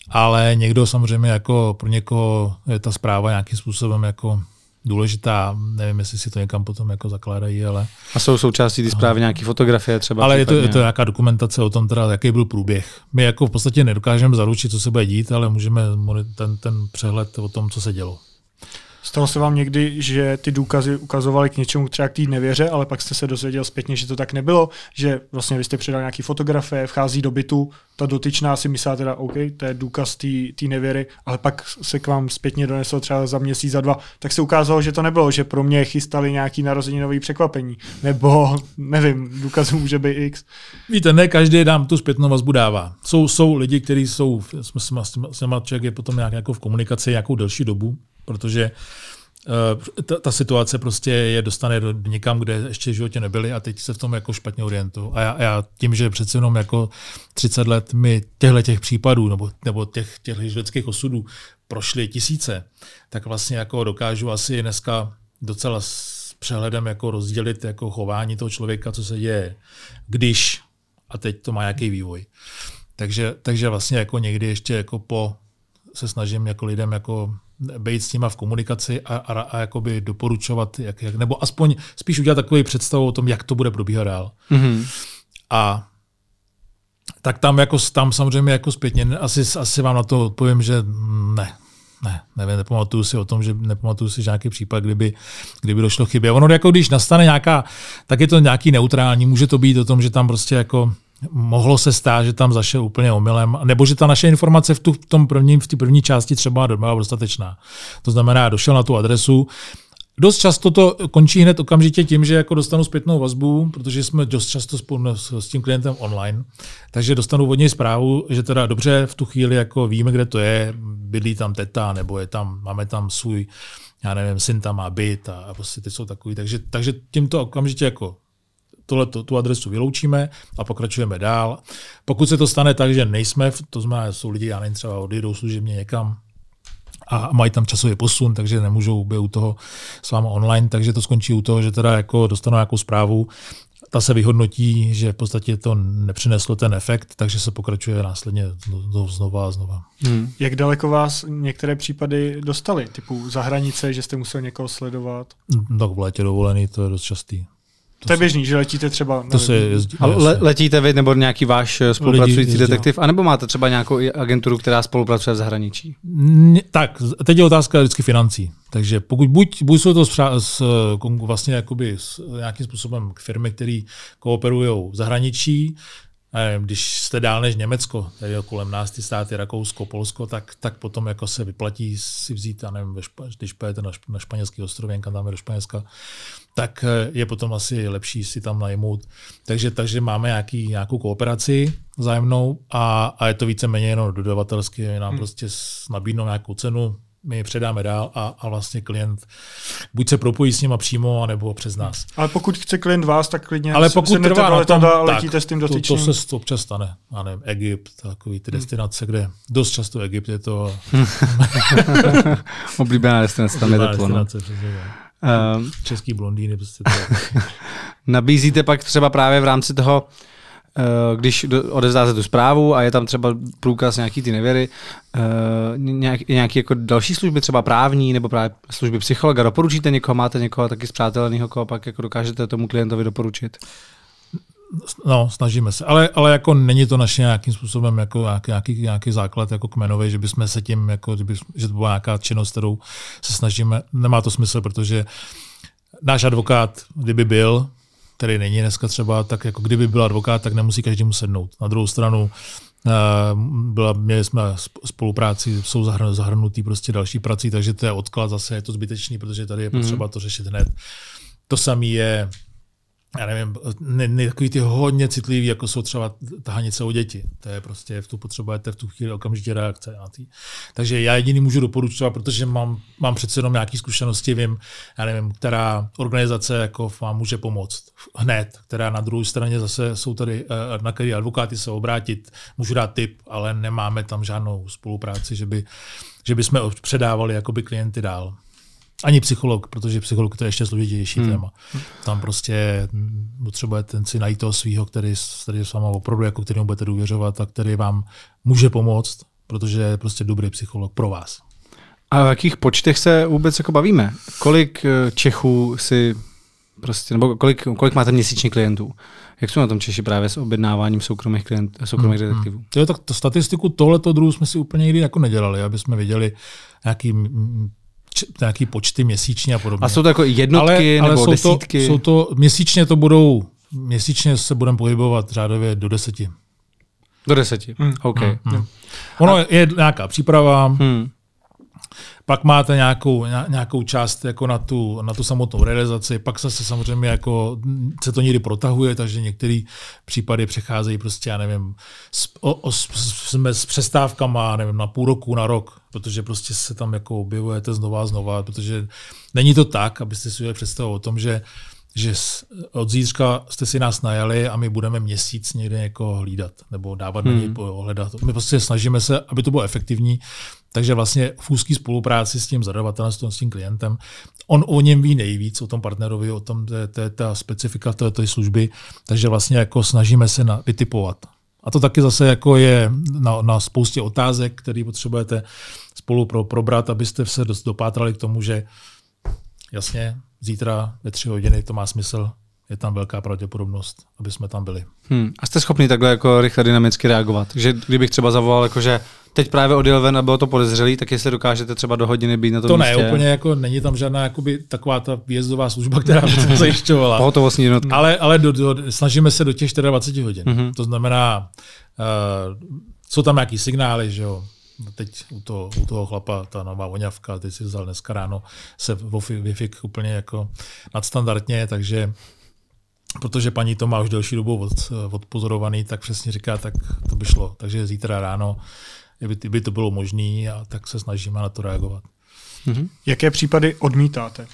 Ale někdo samozřejmě jako pro někoho je ta zpráva nějakým způsobem jako důležitá, nevím, jestli si to někam potom jako zakládají, ale, A jsou součástí té zprávy nějaké fotografie třeba? ale je to, je to nějaká dokumentace o tom, teda, jaký byl průběh. My jako v podstatě nedokážeme zaručit, co se bude dít, ale můžeme ten, ten přehled o tom, co se dělo. Stalo se vám někdy, že ty důkazy ukazovaly k něčemu třeba k té nevěře, ale pak jste se dozvěděl zpětně, že to tak nebylo, že vlastně vy jste předal nějaký fotografie, vchází do bytu, ta dotyčná si myslela teda, OK, to je důkaz té nevěry, ale pak se k vám zpětně doneslo třeba za měsíc, za dva, tak se ukázalo, že to nebylo, že pro mě chystali nějaký narozeninový překvapení, nebo nevím, důkazů může být X. Víte, ne každý nám tu zpětnou vazbu dává. Jsou, jsou lidi, kteří jsou, s, s, s, s člověk je potom nějak jako v komunikaci nějakou delší dobu, protože uh, ta, ta, situace prostě je dostane do, někam, kde ještě v životě nebyli a teď se v tom jako špatně orientují. A já, já tím, že přece jenom jako 30 let mi těchto těch případů nebo, nebo těch, těch lidských osudů prošly tisíce, tak vlastně jako dokážu asi dneska docela s přehledem jako rozdělit jako chování toho člověka, co se děje, když a teď to má nějaký vývoj. Takže, takže vlastně jako někdy ještě jako po se snažím jako lidem jako být s nima v komunikaci a, a, a jakoby doporučovat, jak, jak, nebo aspoň spíš udělat takový představu o tom, jak to bude probíhat dál. Mhm. A tak tam, jako, tam samozřejmě jako zpětně, asi, asi vám na to odpovím, že ne, ne, nevím, nepamatuju si o tom, že nepamatuju si nějaký případ, kdyby, kdyby došlo k chybě. Ono jako když nastane nějaká, tak je to nějaký neutrální, může to být o tom, že tam prostě jako mohlo se stát, že tam zašel úplně omylem, nebo že ta naše informace v, tu, v tom prvním, v té první části třeba byla dostatečná. To znamená, došel na tu adresu, Dost často to končí hned okamžitě tím, že jako dostanu zpětnou vazbu, protože jsme dost často spolu s, tím klientem online, takže dostanu od něj zprávu, že teda dobře, v tu chvíli jako víme, kde to je, bydlí tam teta, nebo je tam, máme tam svůj, já nevím, syn tam má byt a, a prostě ty jsou takový. Takže, takže tímto okamžitě jako tohle, tu adresu vyloučíme a pokračujeme dál. Pokud se to stane tak, že nejsme, to znamená, jsou lidi, já nevím, třeba odjedou služebně někam, a mají tam časový posun, takže nemůžou být u toho s váma online, takže to skončí u toho, že teda jako dostanou nějakou zprávu, ta se vyhodnotí, že v podstatě to nepřineslo ten efekt, takže se pokračuje následně zno- znova a znova. Mhm. Jak daleko vás některé případy dostali, typu za hranice, že jste musel někoho sledovat? Tak v létě dovolený, to je dost častý. To je běžný, že letíte třeba... To se jezdí. A no, le, letíte vy nebo nějaký váš eh, spolupracující jezdí, detektiv, anebo máte třeba nějakou agenturu, která spolupracuje v zahraničí? N- Tak, teď je otázka vždycky financí. Takže pokud buď, buď jsou to spřá- s, kon- vlastně jakoby s nějakým způsobem firmy, které kooperují v zahraničí, nevím, když jste dál než Německo, tady je kolem nás ty státy, Rakousko, Polsko, tak, tak potom jako se vyplatí si vzít, já nevím, když pojete na, šp- na španělský ostrov, jen kam dáme do Španělska, tak eh, je potom asi lepší si tam najmout. Takže, takže máme nějaký, nějakou kooperaci zájemnou a, a je to víceméně jenom dodavatelsky, nám hmm. prostě nabídnou nějakou cenu, my ji předáme dál a, a vlastně klient buď se propojí s nima přímo, nebo přes nás. Ale pokud chce klient vás, tak klidně Ale pokud sednete trvá na tom, a tak letíte s tím to, dotyčným. to se občas stane. Já nevím, Egypt, takový ty destinace, kde dost často Egypt je to Oblíbená destinace, tam je teplo. No. tak. Uh, Český blondýny, prostě to, nabízíte pak třeba právě v rámci toho, eh, když do- odevzdáte tu zprávu a je tam třeba průkaz nějaký ty nevěry, eh, nějak, nějaký jako další služby, třeba právní nebo právě služby psychologa, doporučíte někoho, máte někoho taky zpřáteleného, koho pak jako dokážete tomu klientovi doporučit? No, snažíme se. Ale, ale jako není to naše nějakým způsobem jako nějaký, nějaký základ jako kmenový, že bychom se tím, jako, že, by, že to byla nějaká činnost, kterou se snažíme. Nemá to smysl, protože náš advokát, kdyby byl, který není dneska třeba, tak jako kdyby byl advokát, tak nemusí každému sednout. Na druhou stranu eh, byla, měli jsme spolupráci, jsou zahrnutý prostě další prací, takže to je odklad, zase je to zbytečný, protože tady je mhm. potřeba to řešit hned. To samé je já nevím, ne, ne, takový ty hodně citlivý, jako jsou třeba tahanice o děti. To je prostě, v tu potřebujete v tu chvíli okamžitě reakce na tý. Takže já jediný můžu doporučovat, protože mám, mám přece jenom nějaké zkušenosti, vím, já nevím, která organizace jako vám může pomoct hned, která na druhé straně zase jsou tady, eh, na který advokáty se obrátit, můžu dát tip, ale nemáme tam žádnou spolupráci, že by, že by jsme předávali jakoby klienty dál. Ani psycholog, protože psycholog to je ještě složitější hmm. téma. Tam prostě potřebujete ten si najít toho svého, který, který s váma opravdu, jako kterému budete důvěřovat a který vám může pomoct, protože je prostě dobrý psycholog pro vás. A o jakých počtech se vůbec jako bavíme? Kolik eh, Čechů si prostě, nebo kolik, kolik máte měsíčně klientů? Jak jsou na tom Češi právě s objednáváním soukromých, klient, soukromých hmm, hmm. detektivů? Jo, tak to statistiku tohleto druhu jsme si úplně nikdy jako nedělali, aby jsme věděli, jaký nějaký počty měsíčně a podobně. A jsou to jako jednotky ale, nebo ale jsou desítky? To, jsou to, měsíčně to budou, měsíčně se budeme pohybovat řádově do deseti. Do deseti, hmm. OK. Hmm. Hmm. Ono a... je nějaká příprava, hmm. Pak máte nějakou, nějakou část jako na, tu, na tu samotnou realizaci, pak se samozřejmě jako, se to někdy protahuje, takže některé případy přecházejí prostě, já nevím, s, o, o, s, s, s přestávkama, nevím, na půl roku, na rok, protože prostě se tam jako objevujete znova a znova, protože není to tak, abyste si udělali představu o tom, že že od zítřka jste si nás najali a my budeme měsíc někde někoho hlídat nebo dávat hmm. na něj hledat. My prostě snažíme se, aby to bylo efektivní, takže vlastně v úzké spolupráci s tím zadavatelem, s tím klientem, on o něm ví nejvíc, o tom partnerovi, o tom, to je, ta specifika té, té služby, takže vlastně jako snažíme se na, vytipovat. A to taky zase jako je na, na spoustě otázek, které potřebujete spolu pro, probrat, abyste se dopátrali k tomu, že jasně, zítra ve tři hodiny to má smysl, je tam velká pravděpodobnost, aby jsme tam byli. Hmm. A jste schopni takhle jako rychle dynamicky reagovat? že kdybych třeba zavolal, jako že teď právě odjel ven a bylo to podezřelý, tak jestli dokážete třeba do hodiny být na tom To místě. ne, úplně jako není tam žádná jakoby, taková ta výjezdová služba, která by to zajišťovala. Pohotovostní jednotka. Ale, ale do, do, snažíme se do těch 24 hodin. Mm-hmm. To znamená, uh, jsou tam nějaký signály, že jo, teď u toho, u toho chlapa ta nová voňavka, teď si vzal dneska ráno se wi úplně jako nadstandardně, takže protože paní to má už delší dobu od, odpozorovaný, tak přesně říká, tak to by šlo. Takže zítra ráno by, by to bylo možné a tak se snažíme na to reagovat. Mm-hmm. Jaké případy odmítáte?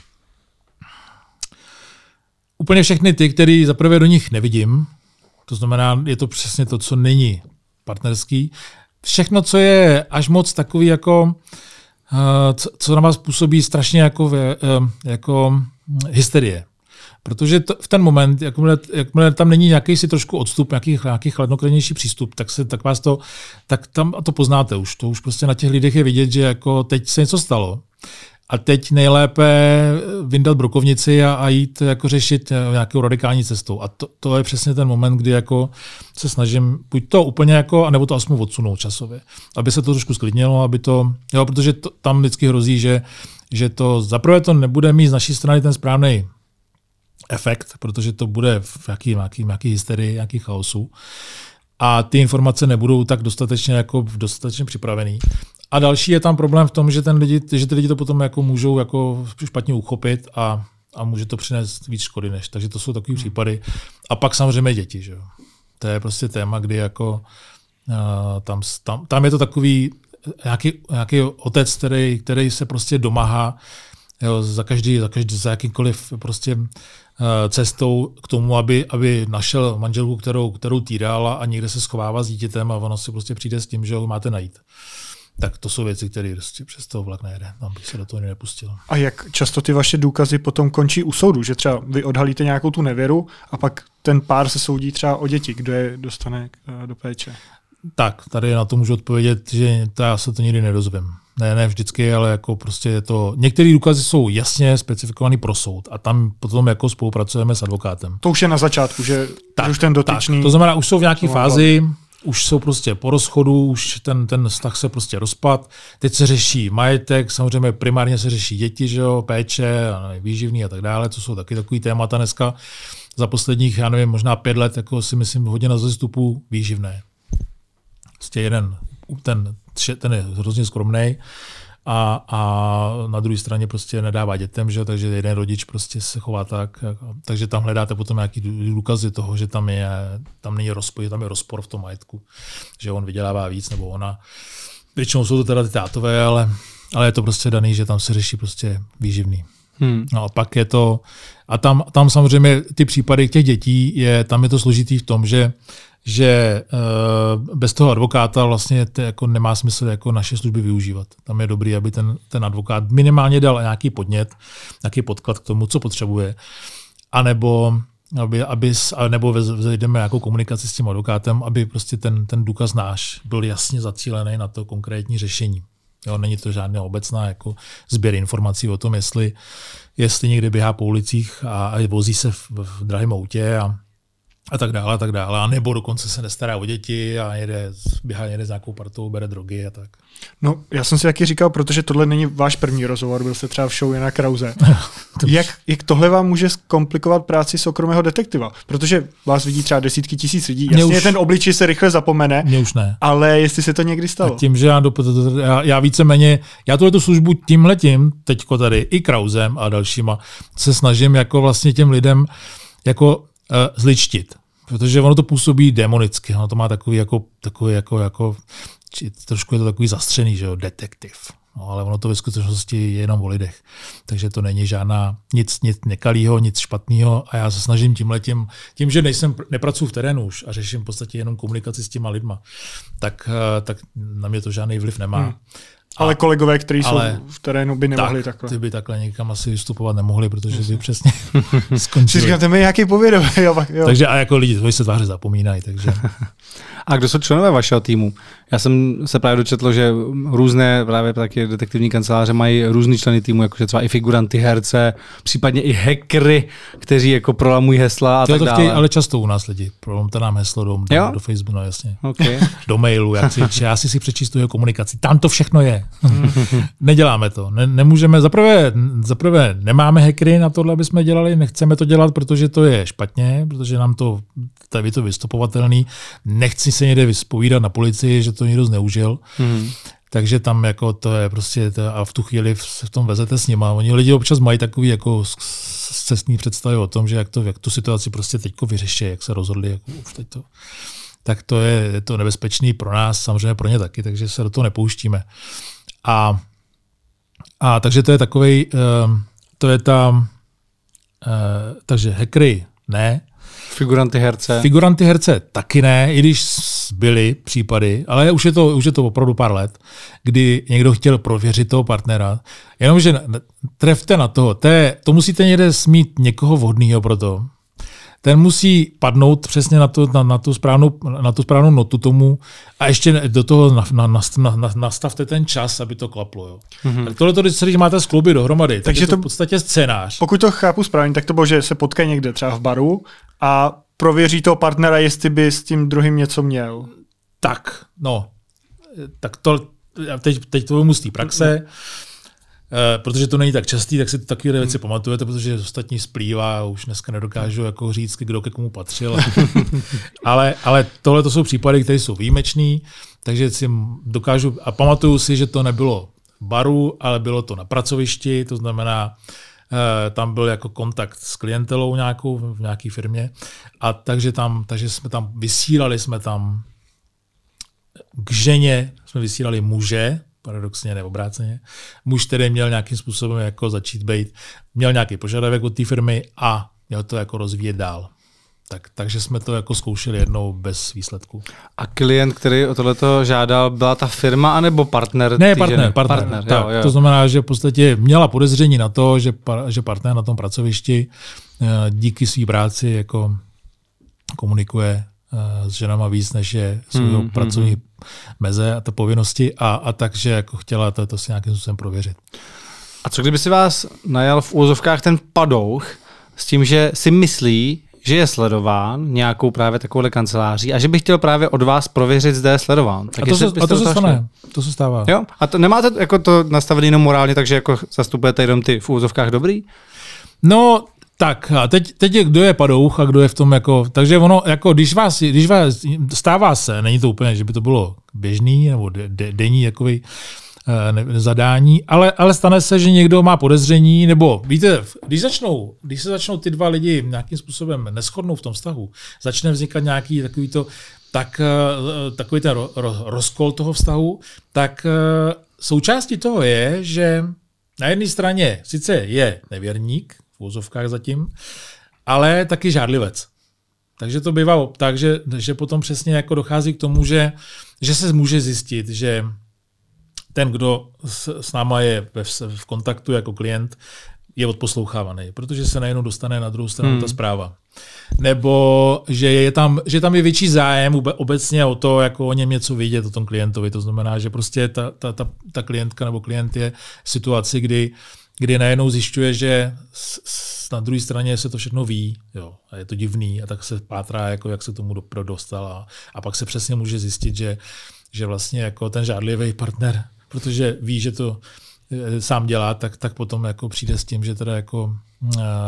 Úplně všechny ty, které zaprvé do nich nevidím, to znamená, je to přesně to, co není partnerský. Všechno, co je až moc takový jako, eh, co, co na vás působí strašně jako, eh, jako hysterie. Protože to, v ten moment, jakmile, jakmile tam není nějaký si trošku odstup, nějaký, nějaký chladnokrevnější přístup, tak, se, tak vás to, tak tam to poznáte už. To už prostě na těch lidech je vidět, že jako teď se něco stalo. A teď nejlépe vyndat brokovnici a, a jít jako řešit eh, nějakou radikální cestou. A to, to je přesně ten moment, kdy jako se snažím buď to úplně jako, anebo to aspoň odsunout časově. Aby se to trošku sklidnilo, aby to, jo, protože to, tam vždycky hrozí, že, že to zaprvé to nebude mít z naší strany ten správný efekt, protože to bude v jaký, jaký, jaký hysterii, jaký chaosu. A ty informace nebudou tak dostatečně, jako dostatečně připravený. A další je tam problém v tom, že, ten lidi, že ty lidi to potom jako můžou jako špatně uchopit a, a může to přinést víc škody než. Takže to jsou takové hmm. případy. A pak samozřejmě děti. Že jo. To je prostě téma, kdy jako uh, tam, tam, tam je to takový nějaký, nějaký otec, který, který se prostě domáhá jo, za každý, za každý, za jakýmkoliv prostě Eh, cestou k tomu, aby, aby našel manželku, kterou, kterou týrala a někde se schovává s dítětem a ono si prostě přijde s tím, že ho máte najít. Tak to jsou věci, které prostě přes toho vlak nejde. Tam bych se do toho nepustil. A jak často ty vaše důkazy potom končí u soudu? Že třeba vy odhalíte nějakou tu nevěru a pak ten pár se soudí třeba o děti, kdo je dostane eh, do péče? Tak, tady na to můžu odpovědět, že to já se to nikdy nedozvím. Ne, ne vždycky, ale jako prostě je to, některé důkazy jsou jasně specifikované pro soud a tam potom jako spolupracujeme s advokátem. To už je na začátku, že tak, už ten dotyčný... Tak, to znamená, už jsou v nějaké fázi, už jsou prostě po rozchodu, už ten, ten vztah se prostě rozpad. Teď se řeší majetek, samozřejmě primárně se řeší děti, že jo, péče, výživný a tak dále, co jsou taky takový témata dneska. Za posledních, já nevím, možná pět let, jako si myslím, hodně na zestupu výživné. Prostě jeden, ten, ten je hrozně skromný a, a na druhé straně prostě nedává dětem, že? takže jeden rodič prostě se chová tak. Takže tam hledáte potom nějaký důkazy toho, že tam, je, tam není rozpor, tam je rozpor v tom majetku, že on vydělává víc nebo ona. Většinou jsou to teda ty tátové, ale, ale je to prostě daný, že tam se řeší prostě výživný. Hmm. No a pak je to, a tam, tam samozřejmě ty případy těch dětí, je, tam je to složitý v tom, že že uh, bez toho advokáta vlastně to jako nemá smysl jako naše služby využívat. Tam je dobrý, aby ten, ten advokát minimálně dal nějaký podnět, nějaký podklad k tomu, co potřebuje, anebo aby, aby, nebo vejdeme nějakou komunikaci s tím advokátem, aby prostě ten, ten důkaz náš byl jasně zacílený na to konkrétní řešení. Jo, není to žádná obecná jako sběr informací o tom, jestli, jestli někde běhá po ulicích a, a vozí se v, v drahém autě a, a tak dále, a tak dále. A nebo dokonce se nestará o děti a jede, běhá jede s nějakou partou, bere drogy a tak. No, já jsem si taky říkal, protože tohle není váš první rozhovor, byl jste třeba v show Jana Krause. jak, jak tohle vám může zkomplikovat práci soukromého detektiva? Protože vás vidí třeba desítky tisíc lidí. Jasně, už, ten obličej se rychle zapomene. Mě už ne. Ale jestli se to někdy stalo. A tím, že já, do, já, já víceméně, já tuhle tu službu tímhletím, teďko tady i Krausem a dalšíma, se snažím jako vlastně těm lidem jako zličtit. Protože ono to působí demonicky, ono to má takový jako, takový jako, jako či trošku je to takový zastřený, že jo, detektiv. No, ale ono to ve skutečnosti je jenom o lidech. Takže to není žádná nic, nic nekalýho, nic špatného a já se snažím tím letím, tím, že nejsem, nepracuji v terénu už a řeším v podstatě jenom komunikaci s těma lidma, tak, eh, tak na mě to žádný vliv nemá. Hmm. Ale kolegové, kteří jsou v terénu, by nemohli tak, takhle. Ty by takhle někam asi vystupovat nemohli, protože by přesně skončili. Říkáte mi nějaký povědomí. Takže a jako lidi, to se tváře zapomínají. Takže. a kdo jsou členové vašeho týmu? Já jsem se právě dočetl, že různé právě taky detektivní kanceláře mají různý členy týmu, jakože třeba i figuranty, herce, případně i hackery, kteří jako prolamují hesla a Ty tak to dále. Chtějí, ale často u nás lidi. Prolamte nám heslo do, do, do Facebooku, no jasně. Okay. do mailu, já si, já si si přečíst jeho komunikaci. Tam to všechno je. Neděláme to. Ne, nemůžeme, zaprvé, zaprvé nemáme hackery na tohle, aby jsme dělali, nechceme to dělat, protože to je špatně, protože nám to, je to vystupovatelný. Nechci se někde vyspovídat na policii, že to někdo zneužil. Hmm. Takže tam jako to je prostě, to, a v tu chvíli se v tom vezete s nima. Oni lidi občas mají takový jako cestní představy o tom, že jak, to, jak tu situaci prostě teďko vyřeší, jak se rozhodli, jako už teď to, tak to je, je to nebezpečný pro nás, samozřejmě pro ně taky, takže se do toho nepouštíme. A, a takže to je takový, uh, to je ta, uh, takže hackery ne, Figuranty herce. Figuranty herce taky ne, i když byly případy, ale už je to, už je to opravdu pár let, kdy někdo chtěl prověřit toho partnera. Jenomže trefte na toho, to, je, to musíte někde smít někoho vhodného pro to, ten musí padnout přesně na, to, na, na, tu, správnou, na tu správnou notu tomu a ještě do toho na, na, na, na, nastavte ten čas, aby to klaplo. Jo. Mm-hmm. Tak tohle to, když máte skluby dohromady, tak Takže je to, to v podstatě scénář. Pokud to chápu správně, tak to bylo, že se potkají někde třeba v baru a prověří toho partnera, jestli by s tím druhým něco měl. Tak, no. Tak to, teď, teď to z té praxe. Eh, protože to není tak častý, tak si takové věci hmm. pamatujete, protože ostatní splývá a už dneska nedokážu jako říct, kdo ke komu patřil. ale, ale tohle to jsou případy, které jsou výjimečné, takže si dokážu a pamatuju si, že to nebylo baru, ale bylo to na pracovišti, to znamená, eh, tam byl jako kontakt s klientelou nějakou v nějaké firmě a takže tam, takže jsme tam vysílali jsme tam k ženě jsme vysílali muže, paradoxně nebo obráceně. Muž tedy měl nějakým způsobem jako začít být, měl nějaký požadavek od té firmy a měl to jako rozvíjet dál. Tak, takže jsme to jako zkoušeli jednou bez výsledku. A klient, který o tohleto žádal, byla ta firma anebo partner? Ne, partner, partner. partner tak, jo, jo. To znamená, že v podstatě měla podezření na to, že, že partner na tom pracovišti eh, díky své práci jako komunikuje s ženama víc, než je svého hmm, pracovní hmm. meze a to povinnosti a, a takže jako chtěla to, to si nějakým způsobem prověřit. A co kdyby si vás najal v úzovkách ten padouch s tím, že si myslí, že je sledován nějakou právě takovou kanceláří a že bych chtěl právě od vás prověřit, zda je sledován. Tak a to, se, a to se stane, to se stává. Jo? A to nemáte jako to nastavené jenom morálně, takže jako zastupujete jenom ty v úzovkách dobrý? No, tak a teď, teď je, kdo je padouch a kdo je v tom jako, takže ono, jako když vás, když vás, stává se, není to úplně, že by to bylo běžný nebo de, de, denní takový Eh, ne, zadání, ale, ale stane se, že někdo má podezření, nebo víte, když, začnou, když se začnou ty dva lidi nějakým způsobem neschodnou v tom vztahu, začne vznikat nějaký takový to, tak, eh, takový ten ro, ro, rozkol toho vztahu, tak eh, součástí toho je, že na jedné straně sice je nevěrník, v úzovkách zatím, ale taky žádlivec. Takže to bývá tak, že, že potom přesně jako dochází k tomu, že, že se může zjistit, že ten, kdo s, s náma je v, v kontaktu jako klient, je odposlouchávaný, protože se najednou dostane na druhou stranu hmm. ta zpráva. Nebo že je tam, že tam je větší zájem obecně o to, jako o něm něco vidět, o tom klientovi. To znamená, že prostě ta, ta, ta, ta klientka nebo klient je v situaci, kdy, kdy najednou zjišťuje, že na druhé straně se to všechno ví jo, a je to divný a tak se pátrá, jako jak se tomu dopro dostal a, a pak se přesně může zjistit, že, že vlastně jako ten žádlivý partner protože ví, že to eh, sám dělá, tak, tak potom jako přijde s tím, že teda jako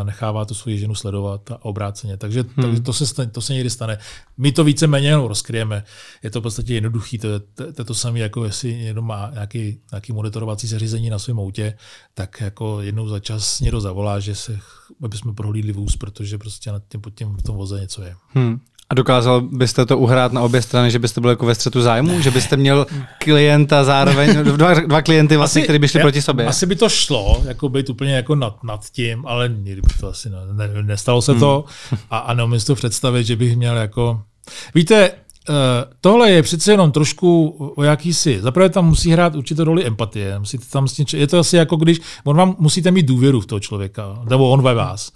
nechává tu svoji ženu sledovat a obráceně. Takže, hmm. takže to, se, to se někdy stane. My to víceméně jenom rozkryjeme. Je to v podstatě jednoduchý. To je to, to, to samé, jako jestli někdo má nějaký, nějaký monitorovací zařízení na svém autě, tak jako jednou za čas někdo zavolá, že se, aby jsme prohlídli vůz, protože prostě nad tím, pod tím v tom voze něco je. Hmm. A dokázal byste to uhrát na obě strany, že byste byl jako ve střetu zájmu? Že byste měl klienta zároveň, dva, dva klienty vlastně, kteří by šli proti sobě? Asi by to šlo, jako být úplně jako nad, nad tím, ale nikdy by to asi ne, ne, nestalo se hmm. to. A, a neumím si to představit, že bych měl jako... Víte, Uh, tohle je přece jenom trošku o jakýsi. Zaprvé tam musí hrát určitou roli empatie. Musíte tam je to asi jako když on vám musíte mít důvěru v toho člověka, nebo on ve vás.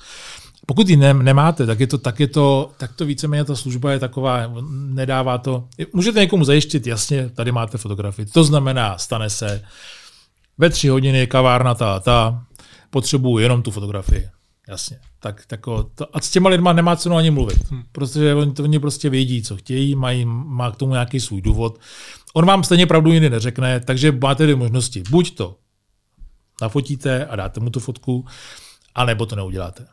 Pokud ji ne, nemáte, tak je to, tak je to, tak to víceméně ta služba je taková, nedává to. Můžete někomu zajištit, jasně, tady máte fotografii. To znamená, stane se, ve tři hodiny kavárna ta ta, potřebuju jenom tu fotografii. Jasně. Tak, tak to, a s těma lidma nemá cenu ani mluvit, hmm. protože oni, to, oni prostě vědí, co chtějí, mají, má k tomu nějaký svůj důvod. On vám stejně pravdu jiný neřekne, takže máte dvě možnosti. Buď to nafotíte a dáte mu tu fotku, anebo to neuděláte.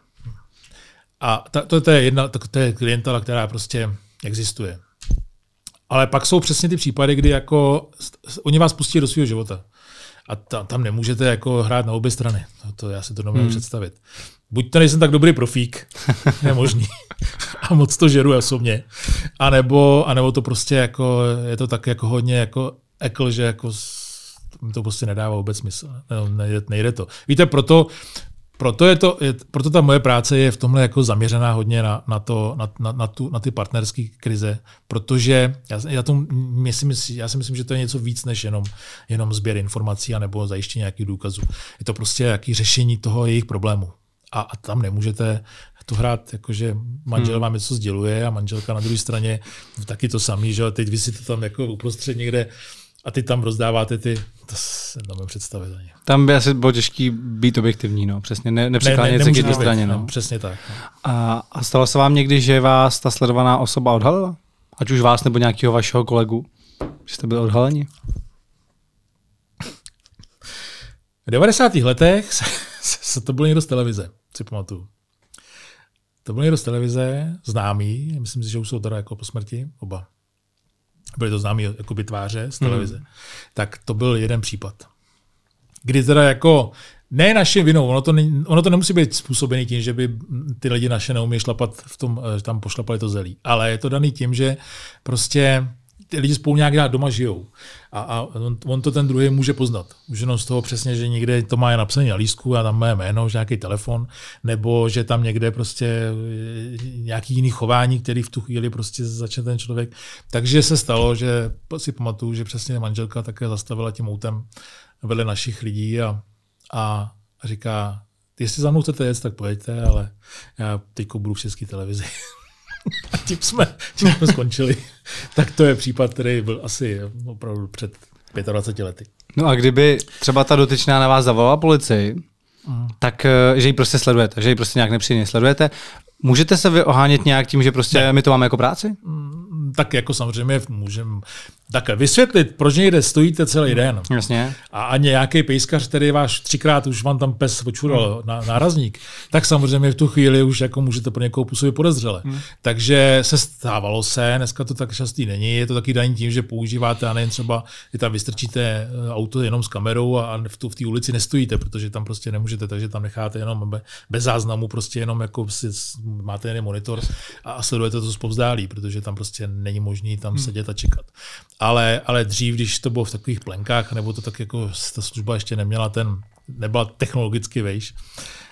A ta, to, to, je jedna, to, to je klientela, která prostě existuje. Ale pak jsou přesně ty případy, kdy jako oni vás pustí do svého života. A tam, tam nemůžete jako hrát na obě strany. To, to já si to nemůžu hmm. představit. Buď to nejsem tak dobrý profík, je možný, a moc to žeru osobně, a nebo, a nebo to prostě jako, je to tak jako hodně jako ekl, že jako to prostě nedává vůbec smysl. Nejde, nejde to. Víte, proto proto, je to, je, proto ta moje práce je v tomhle jako zaměřená hodně na, na, to, na, na, na, tu, na ty partnerské krize, protože já, já, to, myslím, já si myslím, že to je něco víc než jenom, jenom sběr informací nebo zajištění nějakých důkazů. Je to prostě jaký řešení toho jejich problému. A, a tam nemůžete to hrát, jakože manžel hmm. vám něco sděluje a manželka na druhé straně taky to samý, že teď vy si to tam jako uprostřed někde a ty tam rozdáváte ty, to se nemůžu představit ani. Tam by asi bylo těžký být objektivní, no, přesně, ne, nepřiklánět ne, ne, se k straně. No. no. Přesně tak. No. A, a stalo se vám někdy, že vás ta sledovaná osoba odhalila? Ať už vás nebo nějakého vašeho kolegu? Že jste byli odhaleni? V 90. letech se, se, to bylo někdo z televize, si pamatuju. To byl někdo z televize, známý, myslím si, že už jsou teda jako po smrti, oba byly to známé jako tváře z televize, mm. tak to byl jeden případ. Kdy teda jako ne naše vinou, ono to, ne, ono to nemusí být způsobený tím, že by ty lidi naše neumí šlapat v tom, že tam pošlapali to zelí. Ale je to daný tím, že prostě ty lidi spolu nějak doma žijou. A, a on, on, to ten druhý může poznat. Už jenom z toho přesně, že někde to má napsané na lístku a tam má jméno, že nějaký telefon, nebo že tam někde prostě nějaký jiný chování, který v tu chvíli prostě začne ten člověk. Takže se stalo, že si pamatuju, že přesně manželka také zastavila tím autem vedle našich lidí a, a říká, jestli za mnou chcete jet, tak pojďte, ale já teď budu v české televizi. A tím jsme, tím jsme skončili. tak to je případ, který byl asi opravdu před 25 lety. No a kdyby třeba ta dotyčná na vás zavolala policii, mm. tak eh, že ji prostě sledujete, že ji prostě nějak nepříjemně sledujete, Můžete se vy ohánět nějak tím, že prostě ne. my to máme jako práci? Mm, tak jako samozřejmě můžeme takhle vysvětlit, proč někde stojíte celý den. Jasně. A, a nějaký pejskař, který váš třikrát už vám tam pes očural hmm. na, nárazník, tak samozřejmě v tu chvíli už jako můžete pro někoho působit podezřele. Hmm. Takže se stávalo se, dneska to tak častý není, je to taky daní tím, že používáte a nejen třeba, že tam vystrčíte eh, auto jenom s kamerou a v, tu, v té ulici nestojíte, protože tam prostě nemůžete, takže tam necháte jenom bez záznamu, prostě jenom jako si, máte jen monitor a sledujete to zpovzdálí, protože tam prostě není možný tam hmm. sedět a čekat. Ale, ale dřív, když to bylo v takových plenkách, nebo to tak jako ta služba ještě neměla ten, nebyla technologicky vejš,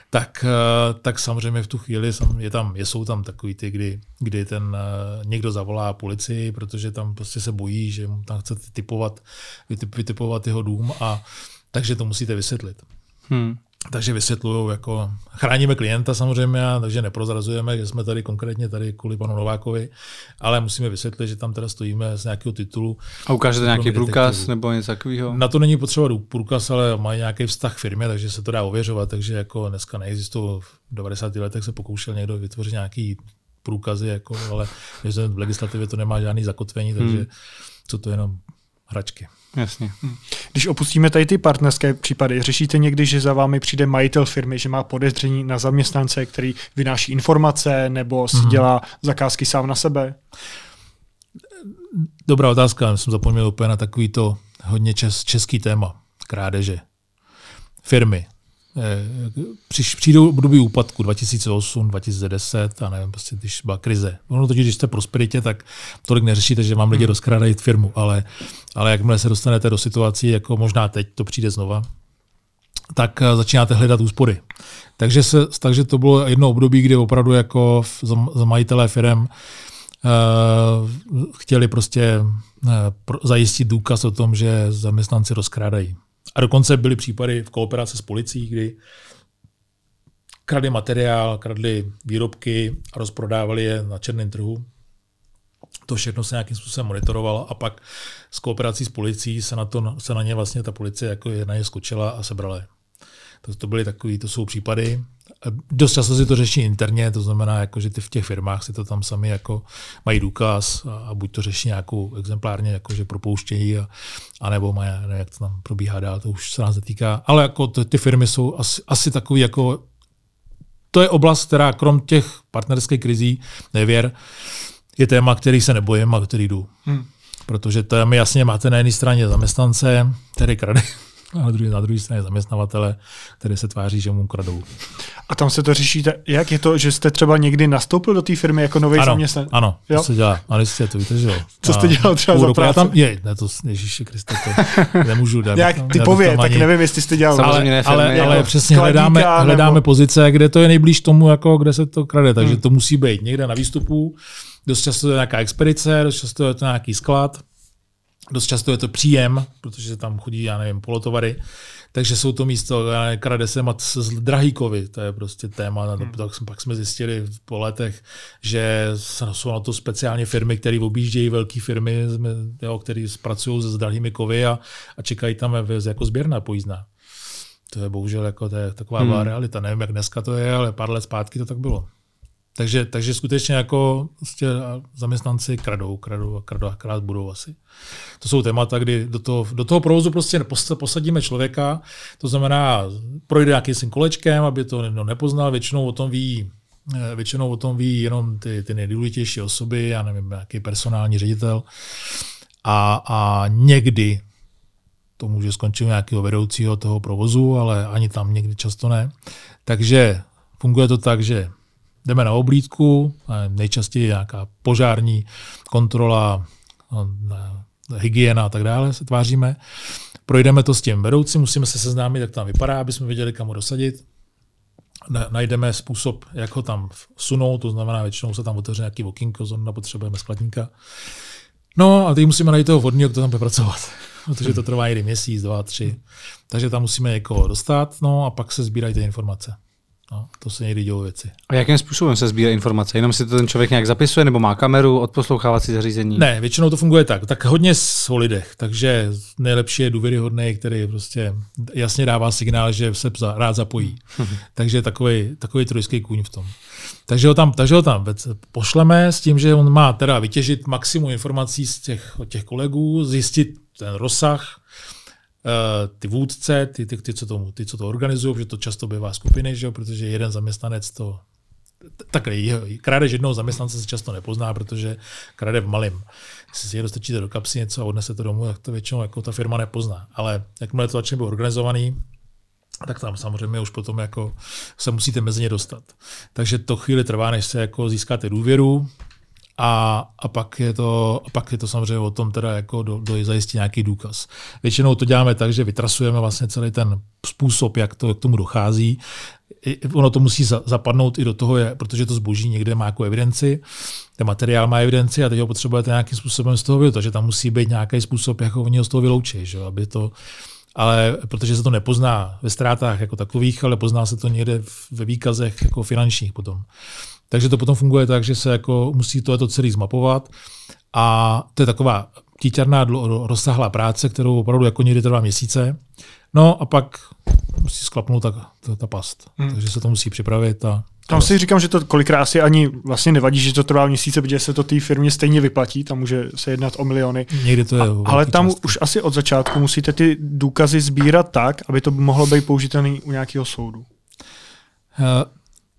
tak, eh, tak samozřejmě v tu chvíli je tam, jsou tam takový ty, kdy, kdy ten eh, někdo zavolá policii, protože tam prostě se bojí, že mu tam chce typovat, vytipovat jeho dům a takže to musíte vysvětlit. Hmm. Takže vysvětluju, jako chráníme klienta samozřejmě, takže neprozrazujeme, že jsme tady konkrétně tady kvůli panu Novákovi, ale musíme vysvětlit, že tam teda stojíme z nějakého titulu. A ukážete nějaký průkaz nebo něco takového? Na to není potřeba průkaz, ale mají nějaký vztah k firmě, takže se to dá ověřovat, takže jako dneska neexistují. V 90. letech se pokoušel někdo vytvořit nějaký průkazy, jako, ale v legislativě to nemá žádný zakotvení, takže hmm. co to jenom hračky. Jasně. Hm. Když opustíme tady ty partnerské případy, řešíte někdy, že za vámi přijde majitel firmy, že má podezření na zaměstnance, který vynáší informace nebo si mm-hmm. dělá zakázky sám na sebe? Dobrá otázka, jsem zapomněl úplně na takový to hodně čes, český téma, krádeže. Firmy, Eh, přijdou období úpadku 2008, 2010 a nevím, prostě, když byla krize. Ono totiž, když jste prosperitě, tak tolik neřešíte, že vám lidi hmm. rozkrádají firmu, ale, ale jakmile se dostanete do situací, jako možná teď to přijde znova, tak eh, začínáte hledat úspory. Takže, se, takže to bylo jedno období, kdy opravdu jako za majitelé firm uh, chtěli prostě zajistit důkaz o tom, že zaměstnanci rozkrádají. A dokonce byly případy v kooperaci s policií, kdy kradli materiál, kradli výrobky a rozprodávali je na černém trhu. To všechno se nějakým způsobem monitorovalo a pak s kooperací s policií se na, to, se na ně vlastně ta policie jako je na ně skočila a sebrala je. To, to byly takový, to jsou případy. Dost často si to řeší interně, to znamená, jako, že ty v těch firmách si to tam sami jako mají důkaz a, a buď to řeší nějakou exemplárně, jako, že propouštějí, a, a nebo mají, nevím, jak to tam probíhá dál, to už se nás netýká. Ale jako ty, ty firmy jsou asi, asi takový jako to je oblast, která krom těch partnerských krizí, nevěr, je téma, který se nebojím a který jdu. Hmm. Protože to je mi jasně, máte na jedné straně zaměstnance, který krade a na druhé, na druhé straně zaměstnavatele, který se tváří, že mu kradou. A tam se to řeší, jak je to, že jste třeba někdy nastoupil do té firmy jako nový zaměstnanec? Ano, jo? to se dělá. Ano, jste to víte, že jo. Co jste dělal třeba za práci? tam, je, ne, to, Ježíši Kriste, to nemůžu dát. Jak typově, tak ani, nevím, jestli jste dělal. Ale, ale, ale přesně hledáme, nebo... hledáme pozice, kde to je nejblíž tomu, jako kde se to krade, takže hmm. to musí být někde na výstupu, dost často je nějaká expedice, dost často je to nějaký sklad, Dost často je to příjem, protože tam chodí, já nevím, polotovary, takže jsou to místo, krade se mat z drahýkovi, to je prostě téma, hmm. tak pak jsme zjistili po letech, že jsou na to speciálně firmy, které objíždějí velké firmy, které pracují s drahými kovy a, a čekají tam jako sběrná pojízdná. To je bohužel jako to je taková hmm. realita. Nevím, jak dneska to je, ale pár let zpátky to tak bylo. Takže, takže skutečně jako prostě zaměstnanci kradou, kradou a kradou a krát budou asi. To jsou témata, kdy do toho, do toho provozu prostě posadíme člověka, to znamená, projde nějakým kolečkem, aby to no, nepoznal, většinou o tom ví eh, Většinou o tom ví jenom ty, ty nejdůležitější osoby, já nevím, jaký personální ředitel. A, a někdy to může skončit nějakého vedoucího toho provozu, ale ani tam někdy často ne. Takže funguje to tak, že jdeme na oblídku, nejčastěji nějaká požární kontrola, no, hygiena a tak dále se tváříme. Projdeme to s tím vedoucím, musíme se seznámit, jak tam vypadá, aby jsme věděli, kam ho dosadit. Najdeme způsob, jak ho tam sunout, to znamená, většinou se tam otevře nějaký okýnko, zrovna potřebujeme skladníka. No a teď musíme najít toho vhodného, kdo tam bude pracovat, protože to trvá jeden měsíc, dva, tři. Takže tam musíme někoho dostat, no a pak se sbírají ty informace. No, to se někdy dělou věci. A jakým způsobem se sbírá informace? Jenom si to ten člověk nějak zapisuje, nebo má kameru, odposlouchávací zařízení? Ne, většinou to funguje tak. Tak hodně o lidech. Takže nejlepší je důvěryhodný, který prostě jasně dává signál, že se rád zapojí. takže takový, takový trojský kůň v tom. Takže ho tam, takže ho tam pošleme s tím, že on má teda vytěžit maximum informací z těch, od těch kolegů, zjistit ten rozsah, ty vůdce, ty, ty, ty, co, to, ty, co to organizují, protože to často bývá skupiny, že jo, protože jeden zaměstnanec to takhle, krádež jednoho zaměstnance se často nepozná, protože krade v malém. Jestli si je dostačíte do kapsy něco a odnese to domů, tak to většinou jako ta firma nepozná. Ale jakmile to začne být organizovaný, tak tam samozřejmě už potom jako se musíte mezi ně dostat. Takže to chvíli trvá, než se jako získáte důvěru, a, a, pak, je to, a pak je to samozřejmě o tom teda jako do, do zajistit nějaký důkaz. Většinou to děláme tak, že vytrasujeme vlastně celý ten způsob, jak to k tomu dochází. Ono to musí za, zapadnout i do toho, je, protože to zboží někde má jako evidenci, ten materiál má evidenci a teď ho potřebujete nějakým způsobem z toho vyloučit, takže tam musí být nějaký způsob, jak ho oni z toho vyloučit, že? aby to, ale protože se to nepozná ve ztrátách jako takových, ale pozná se to někde ve výkazech jako finančních potom. Takže to potom funguje tak, že se jako musí tohleto celý zmapovat a to je taková kyťarná rozsáhlá práce, kterou opravdu jako někdy trvá měsíce. No a pak musí sklapnout ta, ta, ta past. Hmm. Takže se to musí připravit. A, tam si říkám, že to kolikrát asi ani vlastně nevadí, že to trvá měsíce, protože se to té firmě stejně vyplatí, tam může se jednat o miliony. Někdy to je. A, ale tam částky. už asi od začátku musíte ty důkazy sbírat tak, aby to mohlo být použitelné u nějakého soudu.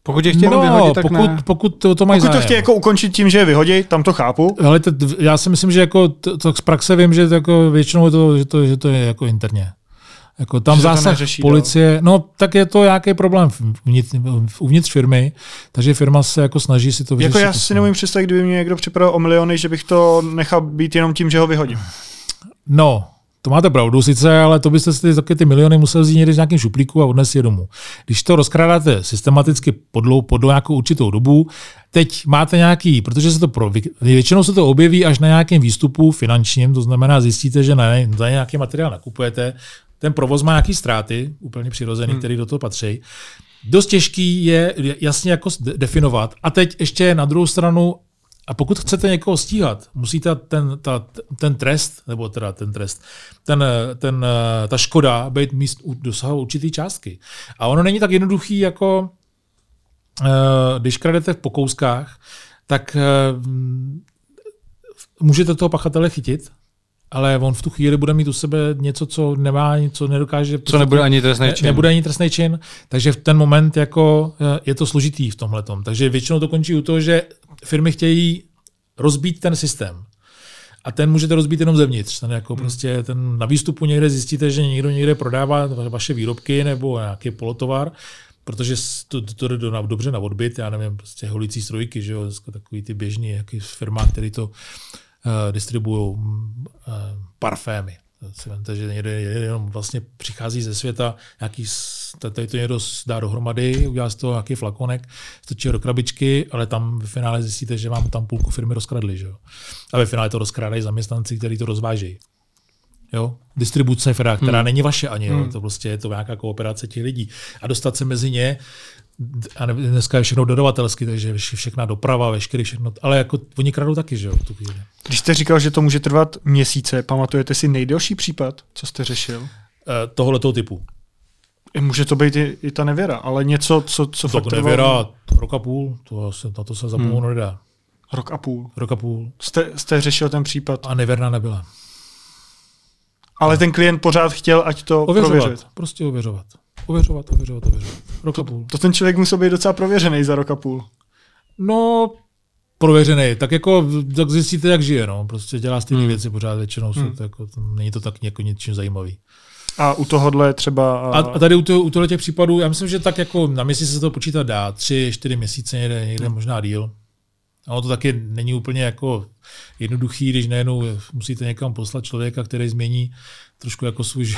Pokud je chtějí no, vyhodit, tak pokud, ne. pokud to, to mají Pokud zájem. to chtějí jako ukončit tím, že je vyhodí, tam to chápu. Ale to, já si myslím, že jako to, to z praxe vím, že to jako většinou je to, že to, že to je jako interně. Jako tam že zásah neřeší, policie, to. no tak je to nějaký problém uvnitř, uvnitř firmy, takže firma se jako snaží si to vyřešit. Jako já si nemůžu představit, kdyby mě někdo připravil o miliony, že bych to nechal být jenom tím, že ho vyhodím. No, to máte pravdu sice, ale to byste si taky ty miliony musel vzít někde z nějakým šuplíku a odnést je domů. Když to rozkrádáte systematicky podlou, podlou nějakou určitou dobu, teď máte nějaký, protože se to pro, většinou se to objeví až na nějakém výstupu finančním, to znamená zjistíte, že na, na nějaký materiál nakupujete, ten provoz má nějaký ztráty, úplně přirozený, hmm. který do toho patří. Dost těžký je jasně jako definovat. A teď ještě na druhou stranu a pokud chcete někoho stíhat, musíte ten, ta, ten trest, nebo teda ten trest, ten, ten, ta škoda být míst dosahovat určitý částky. A ono není tak jednoduchý, jako eh, když kradete v pokouskách, tak eh, můžete toho pachatele chytit, ale on v tu chvíli bude mít u sebe něco, co nemá, co nedokáže. Co nebude ani trestný čin. Ne, nebude ani trestný čin, takže v ten moment jako eh, je to složitý v tomhle. Takže většinou to končí u toho, že firmy chtějí rozbít ten systém. A ten můžete rozbít jenom zevnitř. Ten jako hmm. prostě ten na výstupu někde zjistíte, že někdo někde prodává vaše výrobky nebo nějaký polotovar, protože to, to, to jde na, dobře na odbyt, já nevím, prostě holicí strojky, že jo, takový ty běžný jaký firma, který to distribuují uh, parfémy. Si vemte, že někde jenom vlastně přichází ze světa, nějaký, tady to někdo dá dohromady, udělá z toho nějaký flakonek, stočí do krabičky, ale tam ve finále zjistíte, že vám tam půlku firmy rozkradli. Že jo? A ve finále to rozkrádají zaměstnanci, kteří to rozvážejí. Jo? Distribuce, která, která hmm. není vaše ani, jo? Hmm. to prostě je to nějaká kooperace těch lidí. A dostat se mezi ně a ne, dneska je všechno dodavatelsky, takže všechna doprava, veškerý všechno, ale jako oni kradou taky, že jo, tu chvíli. Když jste říkal, že to může trvat měsíce, pamatujete si nejdelší případ, co jste řešil? Eh, tohoto typu. Může to být i, i ta nevěra, ale něco, co, co to fakt nevěra, trvalo... rok a půl, to se, na to se zapomenout hmm. nedá. Rok a půl. Rok a půl. Jste, jste řešil ten případ? A nevěrná nebyla. Ale ten klient pořád chtěl, ať to ověřovat, prověřit. Prostě ověřovat. Ověřovat, ověřovat, ověřovat. Rok to, a půl. To ten člověk musel být docela prověřený za rok a půl. No, prověřený. Tak jako tak zjistíte, jak žije. No. Prostě dělá stejné hmm. věci pořád většinou. Hmm. To, jako, to, není to tak jako něčím zajímavý. A u tohohle třeba... A, a tady u, to, u tohle těch případů, já myslím, že tak jako na měsíc se to počítat dá. Tři, čtyři měsíce, někde, někde hmm. možná díl. A ono to taky není úplně jako jednoduchý, když najednou musíte někam poslat člověka, který změní trošku jako svůj,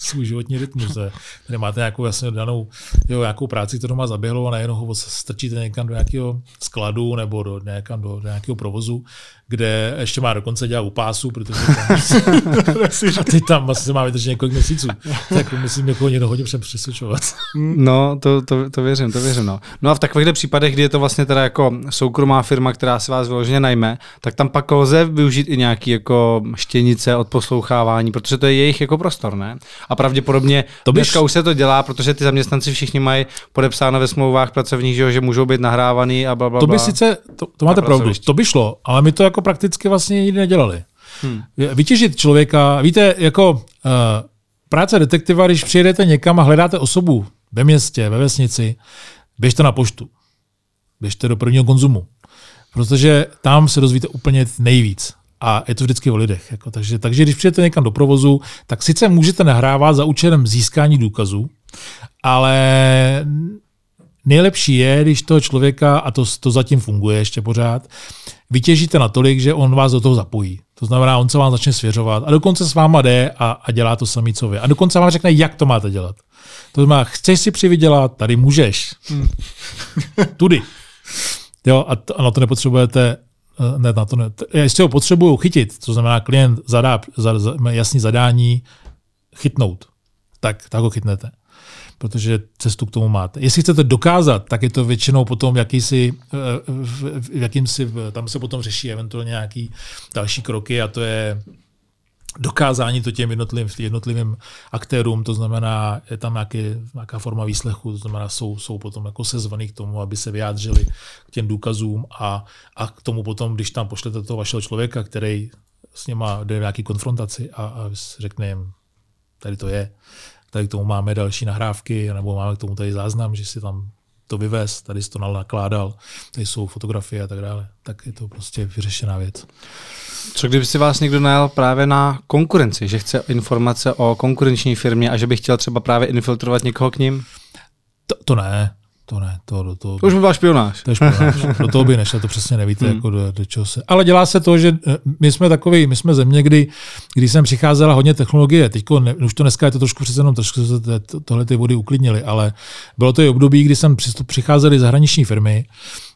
svůj životní rytmus. Tady máte nějakou jasně danou jo, nějakou práci, kterou má zaběhlou a najednou ho strčíte někam do nějakého skladu nebo do, někam do, do nějakého provozu, kde ještě má dokonce dělat u pásu, protože tam, a teď tam asi se má vydržet několik měsíců. Tak myslím, jako někdo hodně přesvědčovat. No, to, to, to, věřím, to věřím. No. no a v takovýchto případech, kdy je to vlastně teda jako soukromá firma, která se vás vyloženě najme, tak tam pak lze využít i nějaký jako štěnice od poslouchávání, protože to je jejich jako prostor, ne? A pravděpodobně to byš... dneska už se to dělá, protože ty zaměstnanci všichni mají podepsáno ve smlouvách pracovních, že, že můžou být nahrávaný a bla, bla, To by sice, to, to máte pravdu, to by šlo, ale my to jako prakticky vlastně nikdy nedělali. Hmm. Vytěžit člověka, víte, jako uh, práce detektiva, když přijedete někam a hledáte osobu ve městě, ve vesnici, běžte na poštu. Běžte do prvního konzumu. Protože tam se dozvíte úplně nejvíc. A je to vždycky o lidech. Jako, takže, takže když přijete někam do provozu, tak sice můžete nahrávat za účelem získání důkazů, ale nejlepší je, když toho člověka, a to, to zatím funguje ještě pořád, vytěžíte natolik, že on vás do toho zapojí. To znamená, on se vám začne svěřovat a dokonce s váma jde a, a dělá to samý, co vy. A dokonce vám řekne, jak to máte dělat. To znamená, chceš si přivydělat, tady můžeš. Hmm. Tudy. Jo, a, to, a na to nepotřebujete eh, ne, na to ne. Jestli ho potřebují chytit, to znamená, klient zadá za, za, jasný zadání chytnout, tak, tak ho chytnete protože cestu k tomu máte. Jestli chcete dokázat, tak je to většinou potom jakýsi, eh, v jakýmsi, tam se potom řeší eventuálně nějaký další kroky a to je dokázání to těm jednotlivým, jednotlivým aktérům, to znamená, je tam nějaký, nějaká forma výslechu, to znamená, jsou, jsou potom jako sezvaný k tomu, aby se vyjádřili k těm důkazům a, a k tomu potom, když tam pošlete toho vašeho člověka, který s něma jde nějaký konfrontaci a, a řekne jim, tady to je, tady k tomu máme další nahrávky, nebo máme k tomu tady záznam, že si tam to vyvez, tady si to nakládal, tady jsou fotografie a tak dále. Tak je to prostě vyřešená věc. Co kdyby si vás někdo najal právě na konkurenci, že chce informace o konkurenční firmě a že by chtěl třeba právě infiltrovat někoho k ním? To, to ne, to ne, to, do toho, to už by byl špionáž. To je špionáž. do toho by nešlo, to přesně nevíte, hmm. jako do, do, čeho se. Ale dělá se to, že eh, my jsme takový, my jsme země, kdy, kdy jsem přicházela hodně technologie. Teď už to dneska je to trošku přece jenom, trošku se to, tohle ty vody uklidnily, ale bylo to i období, kdy jsem přicházeli zahraniční firmy,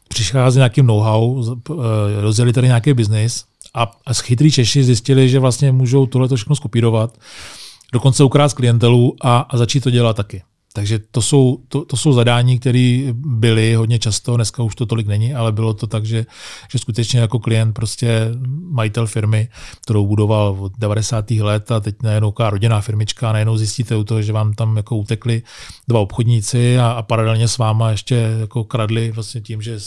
přicházeli nějakým know-how, eh, rozjeli tady nějaký biznis a, a chytrý Češi zjistili, že vlastně můžou tohle všechno skopírovat, dokonce ukrást klientelu a, a začít to dělat taky. Takže to jsou, to, to jsou zadání, které byly hodně často, dneska už to tolik není, ale bylo to tak, že, že skutečně jako klient, prostě majitel firmy, kterou budoval od 90. let a teď najednou rodinná firmička, najednou zjistíte u toho, že vám tam jako utekli dva obchodníci a, a paralelně s váma ještě jako kradli vlastně tím, že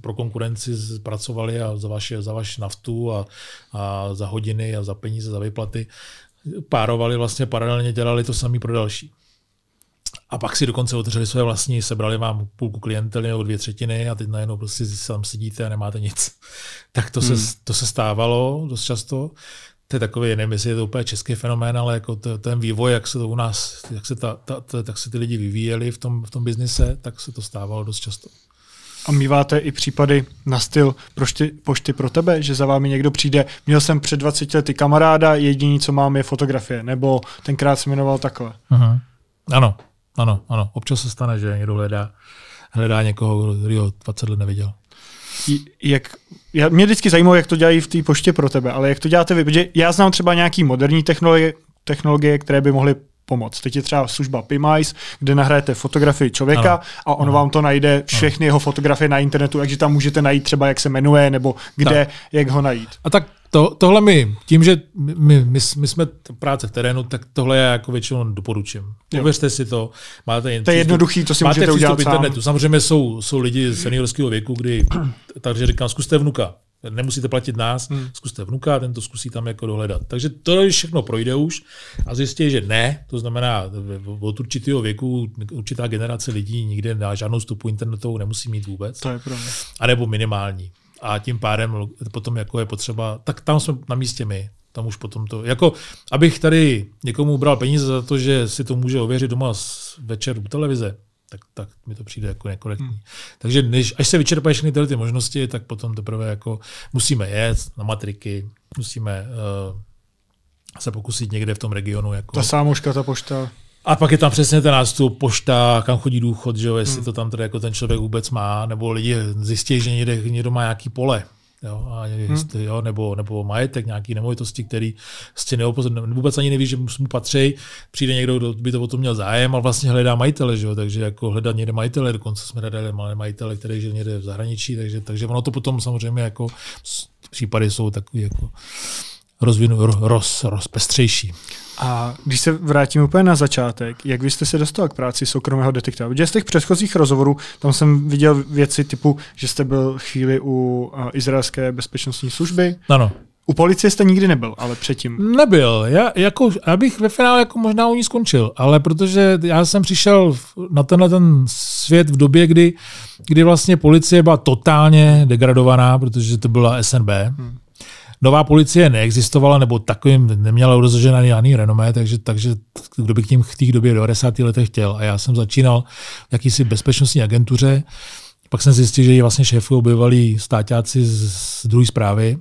pro konkurenci pracovali a za vaše, za vaši naftu a, a za hodiny a za peníze, za výplaty párovali vlastně paralelně, dělali to samý pro další. A pak si dokonce otevřeli své vlastní, sebrali vám půlku klientely nebo dvě třetiny a teď najednou prostě tam sedíte a nemáte nic. Tak to, hmm. se, to se stávalo dost často. To je takový, nevím, jestli je to úplně český fenomén, ale jako to, ten vývoj, jak se to u nás, jak se, ta, ta, ta, tak se ty lidi vyvíjeli v tom, v tom biznise, tak se to stávalo dost často. A míváte i případy na styl pošty, pošty pro tebe, že za vámi někdo přijde, měl jsem před 20 lety kamaráda, jediný, co mám, je fotografie, nebo tenkrát se jmenoval takhle. Uh-huh. Ano, ano, ano. Občas se stane, že někdo hledá, hledá někoho, kdo ho 20 let neviděl. Jak, já, mě vždycky zajímalo, jak to dělají v té poště pro tebe, ale jak to děláte vy, protože já znám třeba nějaký moderní technologie, technologie, které by mohly pomoct. Teď je třeba služba Pimice, kde nahrajete fotografii člověka ano. a on ano. vám to najde všechny ano. jeho fotografie na internetu, takže tam můžete najít třeba, jak se jmenuje, nebo kde, tak. jak ho najít. A tak to, tohle my, tím, že my, my, my jsme práce v terénu, tak tohle já jako většinou doporučím. Uvěřte si to, máte jen To je jednoduchý, to si máte můžete udělat internetu. Sám. Samozřejmě jsou, jsou lidi seniorského věku, kdy, takže říkám, zkuste vnuka. Nemusíte platit nás, hmm. zkuste vnuka, ten to zkusí tam jako dohledat. Takže to všechno projde už a zjistí, že ne, to znamená od určitého věku určitá generace lidí nikde na žádnou stupu internetovou nemusí mít vůbec. To je pravda. A nebo minimální a tím pádem potom jako je potřeba, tak tam jsme na místě my. Tam už potom to, jako abych tady někomu bral peníze za to, že si to může ověřit doma večer u televize, tak, tak mi to přijde jako nekorektní. Hmm. Takže než, až se vyčerpají všechny tyhle ty možnosti, tak potom teprve jako musíme jet na matriky, musíme uh, se pokusit někde v tom regionu. Jako, ta sámoška, ta pošta. A pak je tam přesně ten nástup, pošta, kam chodí důchod, že jo, jestli hmm. to tam teda jako ten člověk vůbec má, nebo lidi zjistí, že někde, někdo má nějaký pole. Jo, a hmm. jo, nebo, nebo majetek, nějaký nemovitosti, který prostě vůbec ani neví, že mu patří. Přijde někdo, kdo by to o tom měl zájem, ale vlastně hledá majitele, že jo? takže jako hledat někde majitele, dokonce jsme hledali majitele, který žil někde v zahraničí, takže, takže ono to potom samozřejmě jako případy jsou takový jako rozvinu, roz, rozpestřejší. A když se vrátím úplně na začátek, jak vy jste se dostal k práci soukromého detektiva? Viděl z těch předchozích rozhovorů, tam jsem viděl věci typu, že jste byl chvíli u izraelské bezpečnostní služby. Ano. U policie jste nikdy nebyl, ale předtím. Nebyl. Já, jako, já bych ve finále jako možná u ní skončil, ale protože já jsem přišel na tenhle ten svět v době, kdy, kdy vlastně policie byla totálně degradovaná, protože to byla SNB. Hmm nová policie neexistovala, nebo takovým neměla rozložena ani renomé, takže, takže kdo by k tím v té době 90. letech chtěl. A já jsem začínal v jakýsi bezpečnostní agentuře, pak jsem zjistil, že ji vlastně šéfu objevovali stáťáci z, druhé zprávy,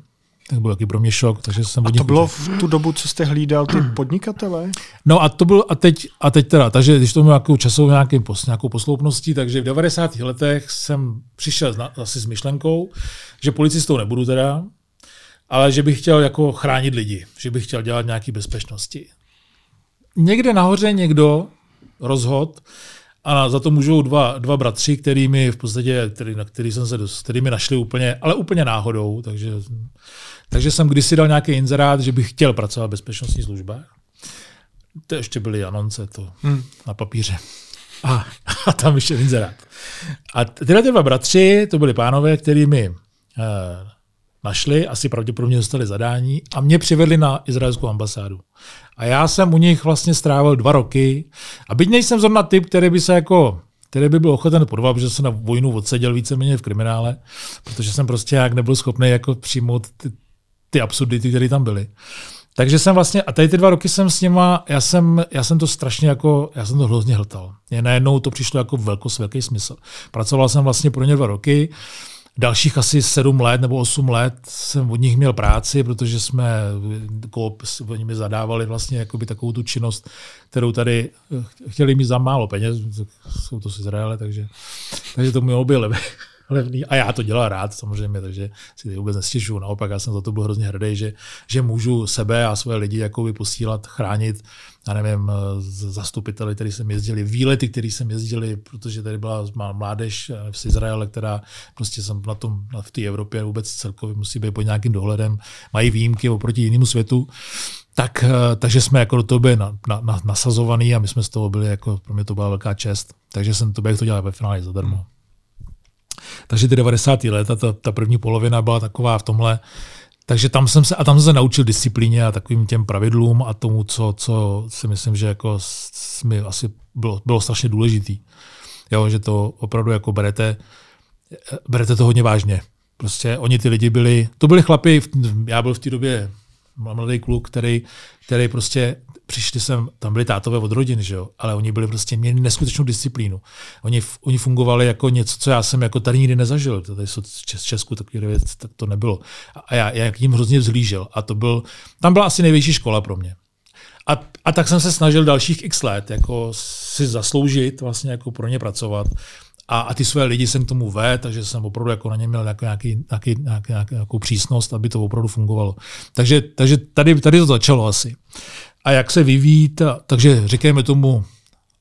tak byl taky pro mě šok. Takže jsem a to bylo v tu dobu, co jste hlídal ty podnikatele? No a to byl, a teď, a teď teda, takže když to měl nějakou časovou nějaký, nějakou posloupností, takže v 90. letech jsem přišel asi s myšlenkou, že policistou nebudu teda, ale že bych chtěl jako chránit lidi, že bych chtěl dělat nějaké bezpečnosti. Někde nahoře někdo rozhod a za to můžou dva, dva bratři, kterými v podstatě, který, na který jsem se dost, kterými našli úplně, ale úplně náhodou, takže, takže jsem kdysi dal nějaký inzerát, že bych chtěl pracovat v bezpečnostní službách. To ještě byly anonce to hmm. na papíře. A, a tam ještě inzerát. A tyhle ty dva bratři, to byli pánové, kterými eh, našli, asi pravděpodobně dostali zadání a mě přivedli na izraelskou ambasádu. A já jsem u nich vlastně strávil dva roky a byť nejsem zrovna typ, který by se jako který by byl ochoten podvat, protože jsem na vojnu odseděl víceméně v kriminále, protože jsem prostě jak nebyl schopný jako přijmout ty, ty absurdity, které tam byly. Takže jsem vlastně, a tady ty dva roky jsem s nima, já jsem, já jsem to strašně jako, já jsem to hrozně hltal. Mě najednou to přišlo jako velkost, velký smysl. Pracoval jsem vlastně pro ně dva roky, Dalších asi sedm let nebo osm let jsem od nich měl práci, protože jsme oni mi zadávali vlastně jakoby takovou tu činnost, kterou tady eh, chtěli mít za málo peněz, jsou to z Izraele, takže, takže to mělo být levný. A já to dělal rád samozřejmě, takže si to vůbec nestěžuju. Naopak já jsem za to byl hrozně hrdý, že, že můžu sebe a své lidi jakoby posílat, chránit já nevím, zastupiteli, který jsem jezdili, výlety, který jsem jezdili, protože tady byla mládež z Izraele, která prostě jsem na tom, v té Evropě vůbec celkově musí být pod nějakým dohledem, mají výjimky oproti jinému světu, tak, eh, takže jsme jako do toho byli na, na, na, nasazovaný a my jsme z toho byli, jako pro mě to byla velká čest. Takže jsem to bych to dělal ve finále zadarmo. Takže ty 90. let, ta, ta první polovina byla taková v tomhle, takže tam jsem se, a tam jsem se naučil disciplíně a takovým těm pravidlům a tomu, co, co si myslím, že jako mi asi bylo, bylo strašně důležitý. Jo, že to opravdu jako berete, berete to hodně vážně. Prostě oni ty lidi byli, to byli chlapi, já byl v té době mladý kluk, který, který prostě přišli sem, tam byli tátové od rodiny, že jo? ale oni byli prostě, měli neskutečnou disciplínu. Oni, oni fungovali jako něco, co já jsem jako tady nikdy nezažil. Tady v Česku takové věc, tak to nebylo. A já, já k ním hrozně vzlížel. A to byl, tam byla asi největší škola pro mě. A, a tak jsem se snažil dalších x let jako si zasloužit, vlastně jako pro ně pracovat. A, a ty své lidi jsem k tomu ve, takže jsem opravdu jako na ně měl jako nějaký, nějaký, nějaký, nějakou přísnost, aby to opravdu fungovalo. Takže, takže tady, tady to začalo asi. A jak se vyvíjí, ta, takže říkáme tomu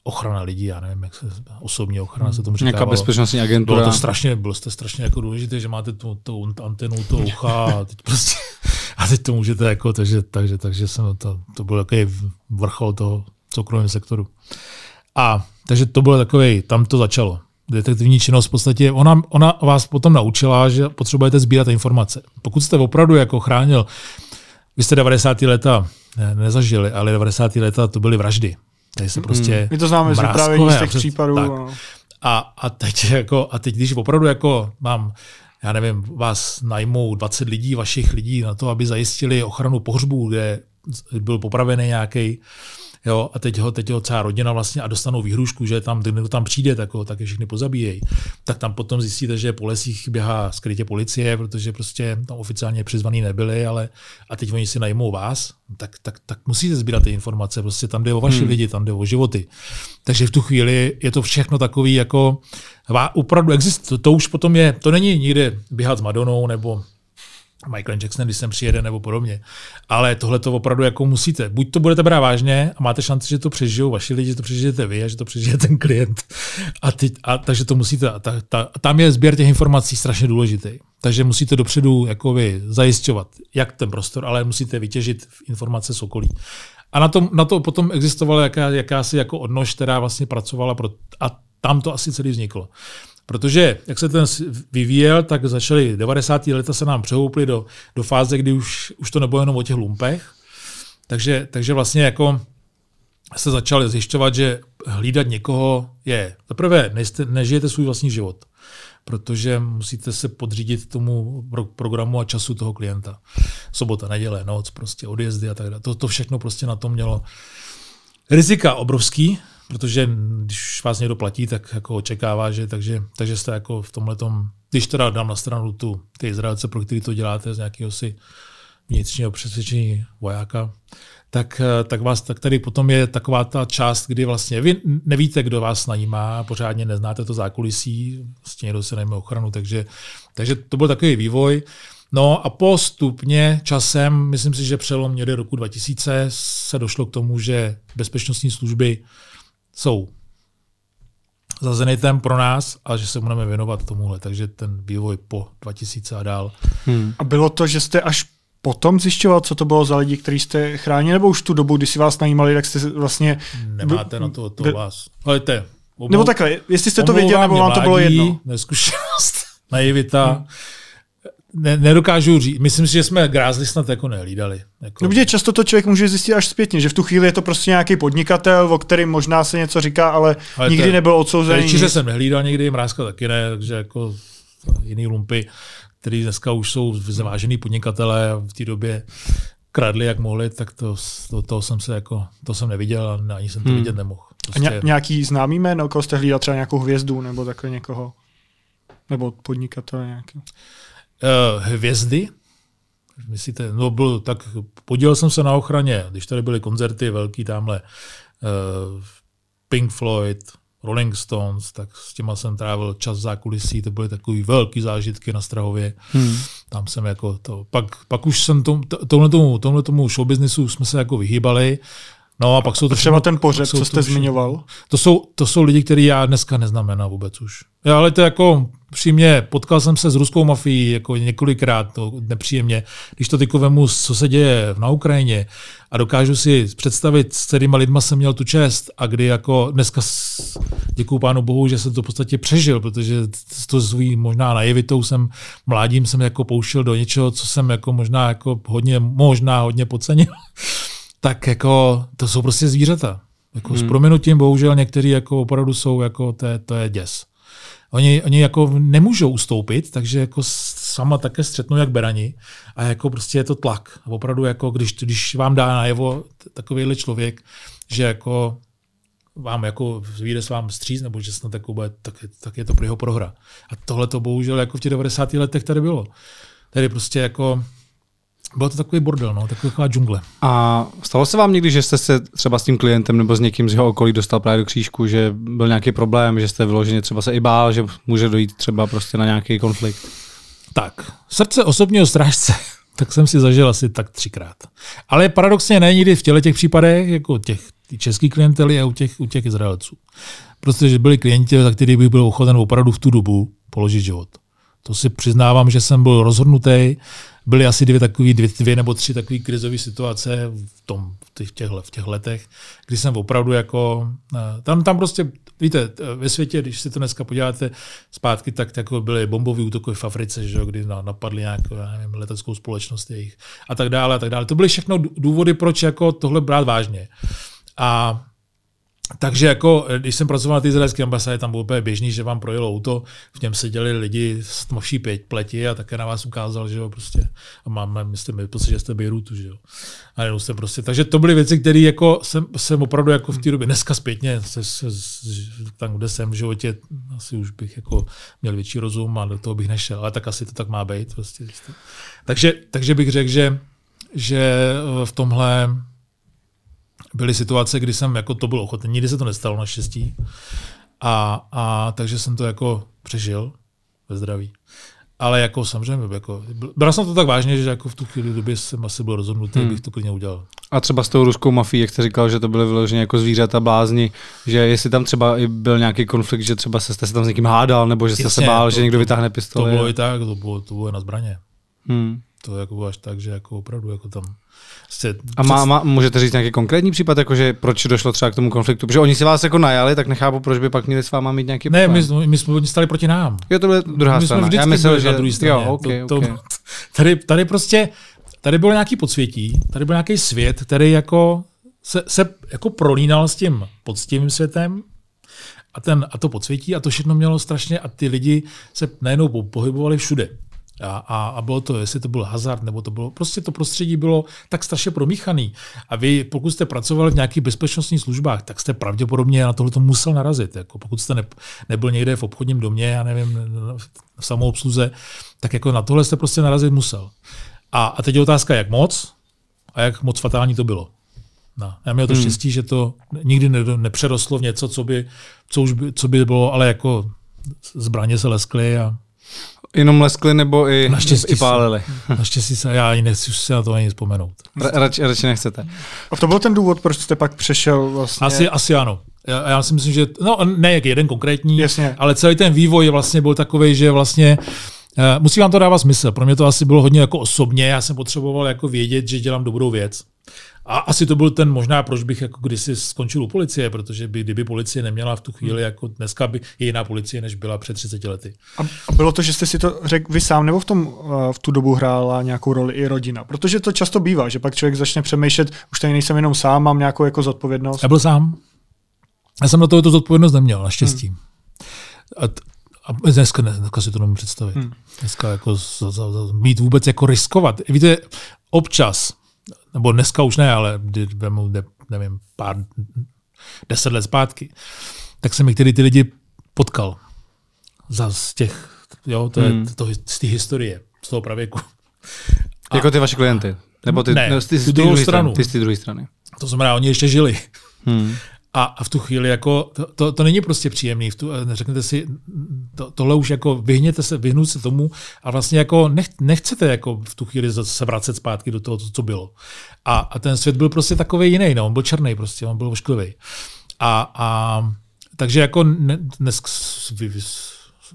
ochrana lidí, já nevím, jak se osobní ochrana se tomu říká. Nějaká bezpečnostní agentura. Bylo to strašně, bylo to strašně jako důležité, že máte tu, tu antenu, to ucha a teď prostě, a teď to můžete jako, takže, takže, takže jsem to, to byl takový vrchol toho soukromého sektoru. A takže to bylo takový, tam to začalo. Detektivní činnost v podstatě, ona, ona vás potom naučila, že potřebujete sbírat informace. Pokud jste opravdu jako chránil, vy jste 90. leta ne, nezažili, ale 90. leta to byly vraždy. Tady se prostě mm, My to známe z vyprávění z těch před, případů. Tak. A, a, teď jako, a teď, když opravdu jako mám já nevím, vás najmou 20 lidí, vašich lidí na to, aby zajistili ochranu pohřbu, kde byl popravený nějaký jo, a teď ho, teď ho celá rodina vlastně a dostanou výhrušku, že tam, kdo tam přijde, tak, ho, tak je všichni pozabíjejí. Tak tam potom zjistíte, že po lesích běhá skrytě policie, protože prostě tam oficiálně přizvaný nebyli, ale a teď oni si najmou vás, tak, tak, tak musíte sbírat ty informace, prostě tam jde o vaše hmm. lidi, tam jde o životy. Takže v tu chvíli je to všechno takový jako, opravdu existuje, to, to už potom je, to není nikde běhat s Madonou nebo Michael Jackson, když sem přijede nebo podobně. Ale tohle to opravdu jako musíte. Buď to budete brát vážně a máte šanci, že to přežijou vaši lidi, že to přežijete vy a že to přežije ten klient. A, ty, a takže to musíte. A ta, ta, tam je sběr těch informací strašně důležitý. Takže musíte dopředu jakoby zajišťovat jak ten prostor, ale musíte vytěžit informace z okolí. A na, tom, na to potom existovala jaká, jakási jako odnož, která vlastně pracovala pro, a tam to asi celý vzniklo. Protože jak se ten vyvíjel, tak začaly 90. leta se nám přehouply do, do fáze, kdy už, už to nebylo jenom o těch lumpech. Takže, takže vlastně jako se začali zjišťovat, že hlídat někoho je, zaprvé nejste, nežijete svůj vlastní život, protože musíte se podřídit tomu pro, programu a času toho klienta. Sobota, neděle, noc, prostě odjezdy a tak dále. To, to všechno prostě na to mělo rizika obrovský, protože když vás někdo platí, tak jako očekává, že takže, takže jste jako v tomhle když teda dám na stranu tu, ty Izraelce, pro který to děláte z nějakého si vnitřního přesvědčení vojáka, tak, tak, vás, tak tady potom je taková ta část, kdy vlastně vy nevíte, kdo vás najímá, pořádně neznáte to zákulisí, vlastně někdo se najme ochranu, takže, takže to byl takový vývoj. No a postupně časem, myslím si, že přelom někde roku 2000 se došlo k tomu, že bezpečnostní služby jsou za Zenitem pro nás a že se budeme věnovat tomuhle. Takže ten vývoj po 2000 a dál. Hmm. A bylo to, že jste až potom zjišťoval, co to bylo za lidi, kteří jste chránili, nebo už tu dobu, kdy si vás najímali, tak jste vlastně... Nemáte na to, to vás. Ale te, obou, nebo takhle, jestli jste to věděli, nebo vám to bylo jedno. Neskušenost, naivita. Hmm ne, nedokážu říct. Myslím si, že jsme grázli snad jako nehlídali. Jako... No, protože často to člověk může zjistit až zpětně, že v tu chvíli je to prostě nějaký podnikatel, o kterém možná se něco říká, ale, ale nikdy te, nebyl odsouzený. Čiže jsem nehlídal nikdy, mrázka taky ne, takže jako jiný lumpy, který dneska už jsou zvážený podnikatelé a v té době kradli, jak mohli, tak to, to, to, jsem se jako, to jsem neviděl a ani jsem to hmm. vidět nemohl. Prostě... A nějaký známý jméno, koho jste hlídal třeba nějakou hvězdu nebo takhle někoho? Nebo podnikatele nějaký? Uh, hvězdy. Myslíte, no byl, tak podílel jsem se na ochraně, když tady byly koncerty velký tamhle uh, Pink Floyd, Rolling Stones, tak s těma jsem trávil čas v zákulisí, to byly takový velký zážitky na Strahově. Hmm. Tam jsem jako to, pak, pak už jsem tom, tohle tomu, tomhle tomu showbiznisu jsme se jako vyhýbali, No a pak jsou to třeba ten pořeb, co jste zmiňoval. To jsou, to jsou lidi, který já dneska neznamená vůbec už. Já, ale to jako přímě, potkal jsem se s ruskou mafií jako několikrát, to nepříjemně, když to tyko vemu, co se děje na Ukrajině a dokážu si představit, s kterýma lidma jsem měl tu čest a kdy jako dneska děkuju pánu bohu, že jsem to v podstatě přežil, protože to svým možná naivitou jsem mládím jsem jako pouštěl do něčeho, co jsem jako možná jako hodně, možná hodně podcenil tak jako to jsou prostě zvířata. Jako hmm. S proměnutím bohužel někteří jako opravdu jsou, jako to je, to je děs. Oni, oni jako nemůžou ustoupit, takže jako sama také střetnou jak berani a jako prostě je to tlak. A opravdu jako když, když vám dá najevo takovýhle člověk, že jako vám jako vyjde s vám stříz, nebo že snad jako bude, tak, tak je to pro jeho prohra. A tohle to bohužel jako v těch 90. letech tady bylo. Tady prostě jako bylo to takový bordel, no, taková džungle. A stalo se vám někdy, že jste se třeba s tím klientem nebo s někým z jeho okolí dostal právě do křížku, že byl nějaký problém, že jste vyloženě třeba se i bál, že může dojít třeba prostě na nějaký konflikt? Tak, srdce osobního strážce, tak jsem si zažil asi tak třikrát. Ale paradoxně ne nikdy v těle těch případech, jako těch českých klientely a u těch, u těch Izraelců. Protože byli klienti, za který bych byl ochoten opravdu v tu dobu položit život. To si přiznávám, že jsem byl rozhodnutý, byly asi dvě, takový, dvě, dvě nebo tři takové krizové situace v, tom, v, těch, v těch letech, kdy jsem opravdu jako, eh, tam, tam prostě, víte, ve světě, když si to dneska podíváte zpátky, tak jako byly bombové útoky v Africe, že, kdy napadly nějakou nevím, leteckou společnost jejich a tak dále a tak dále. To byly všechno důvody, proč jako tohle brát vážně. A takže jako, eh, když jsem pracoval na té izraelské ambasádě, tam bylo úplně běžný, že vám projelo auto, v něm seděli lidi s tmavší pleti a také na vás ukázal, že jo, prostě. A máme, myslím, pocit, že jste Bejrutu, že jo. A jenom jsem prostě, takže to byly věci, které jako jsem, jsem opravdu jako v té době, dneska zpětně, se, se, tam, kde jsem v životě, asi už bych jako měl větší rozum a do toho bych nešel, ale tak asi to tak má být. Prostě. Takže, takže bych řekl, že, že eh, v tomhle byly situace, kdy jsem jako to byl ochoten. Nikdy se to nestalo naštěstí. A, a takže jsem to jako přežil ve zdraví. Ale jako samozřejmě, jako, bral jsem to tak vážně, že jako v tu chvíli době jsem asi byl rozhodnutý, hmm. bych to klidně udělal. A třeba s tou ruskou mafií, jak jste říkal, že to byly vyloženě jako zvířata blázni, že jestli tam třeba i byl nějaký konflikt, že třeba jste se tam s někým hádal, nebo že jste Jasně, se bál, to, že někdo vytáhne pistoli. To bylo i tak, to bylo, to bylo na zbraně. Hmm. To jako až tak, že jako opravdu jako tam se, a má, má, můžete říct nějaký konkrétní případ, jakože proč došlo třeba k tomu konfliktu? Protože oni si vás jako najali, tak nechápu, proč by pak měli s váma mít nějaký Ne, my, my, jsme stali proti nám. Jo, to byla druhá my strana. Jsme Já myslel, že na druhé straně. Jo, okay, to, okay. To, tady, tady prostě, tady byl nějaký podsvětí, tady byl nějaký svět, který jako se, se jako prolínal s tím poctivým světem, a, ten, a to podsvětí a to všechno mělo strašně a ty lidi se najednou pohybovali všude. A, a, a bylo to, jestli to byl hazard, nebo to bylo, prostě to prostředí bylo tak strašně promíchaný. A vy, pokud jste pracovali v nějakých bezpečnostních službách, tak jste pravděpodobně na tohle musel narazit. Jako pokud jste ne, nebyl někde v obchodním domě, já nevím, v samoobsluze, tak jako na tohle jste prostě narazit musel. A, a teď je otázka, jak moc a jak moc fatální to bylo. No, já měl to hmm. štěstí, že to nikdy ne, nepřerostlo v něco, co by, co už by, co by bylo, ale jako zbraně se leskly a Jenom leskli nebo i, naštěstí i pálili? Se, naštěstí se, já ani nechci si na to ani vzpomenout. radši, radši nechcete. A to byl ten důvod, proč jste pak přešel vlastně? Asi, asi ano. Já, já si myslím, že, no ne jak jeden konkrétní, Jasně. ale celý ten vývoj vlastně byl takový, že vlastně uh, musí vám to dávat smysl. Pro mě to asi bylo hodně jako osobně, já jsem potřeboval jako vědět, že dělám dobrou věc. A asi to byl ten možná, proč bych jako kdysi skončil u policie, protože by, kdyby policie neměla v tu chvíli, hmm. jako dneska by je jiná policie, než byla před 30 lety. A, a bylo to, že jste si to řekl vy sám, nebo v, tom, v tu dobu hrála nějakou roli i rodina? Protože to často bývá, že pak člověk začne přemýšlet, už tady nejsem jenom sám, mám nějakou jako zodpovědnost. Já byl sám. Já jsem na to tu zodpovědnost neměl, naštěstí. Hmm. A, a dneska, dneska si to nemůžu představit. Hmm. Dneska jako z, z, z, mít vůbec jako riskovat. Víte, občas nebo dneska už ne, ale vemu, nevím, pár, deset let zpátky, tak jsem některý ty lidi potkal za z těch, jo, to hmm. je to, z té historie, z toho pravěku. A, jako ty vaše klienty? Nebo ty, ne, ne, ty, ty, ty druhou stranu. Ty z té druhé strany. To znamená, oni ještě žili. Hmm. A, a v tu chvíli jako, to, to, to není prostě příjemný. V tu, řeknete si, to, tohle už jako vyhněte se, vyhnout se tomu a vlastně jako nech, nechcete jako v tu chvíli se vracet zpátky do toho, co bylo. A, a ten svět byl prostě takový jiný, no, on byl černý prostě, on byl ošklivý. A, a takže jako ne, dnes,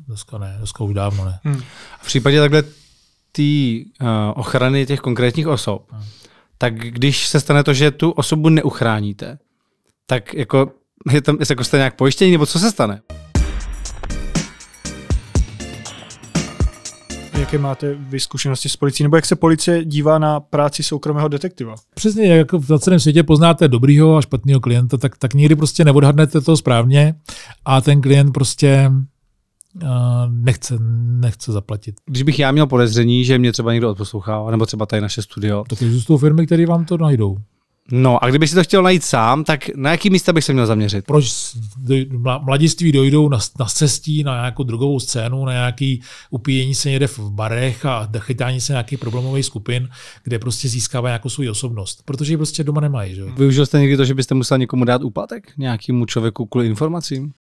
dneska ne, dneska už dávno ne. Hmm. V případě takhle té uh, ochrany těch konkrétních osob, hmm. tak když se stane to, že tu osobu neuchráníte, tak jako, je tam, jako jste nějak pojištění, nebo co se stane? Jaké máte vy zkušenosti s policií, nebo jak se policie dívá na práci soukromého detektiva? Přesně, jak jako v celém světě poznáte dobrýho a špatného klienta, tak, tak nikdy prostě neodhadnete to správně a ten klient prostě uh, nechce, nechce zaplatit. Když bych já měl podezření, že mě třeba někdo odposlouchá, nebo třeba tady naše studio. Tak existují firmy, které vám to najdou. No a kdyby si to chtěl najít sám, tak na jaký místa bych se měl zaměřit? Proč mladiství dojdou na, na cestí, na nějakou drogovou scénu, na nějaký upíjení se někde v barech a chytání se nějakých problémových skupin, kde prostě získávají nějakou svou osobnost, protože ji prostě doma nemají. Že? Využil jste někdy to, že byste musel někomu dát úplatek? Nějakému člověku kvůli informacím?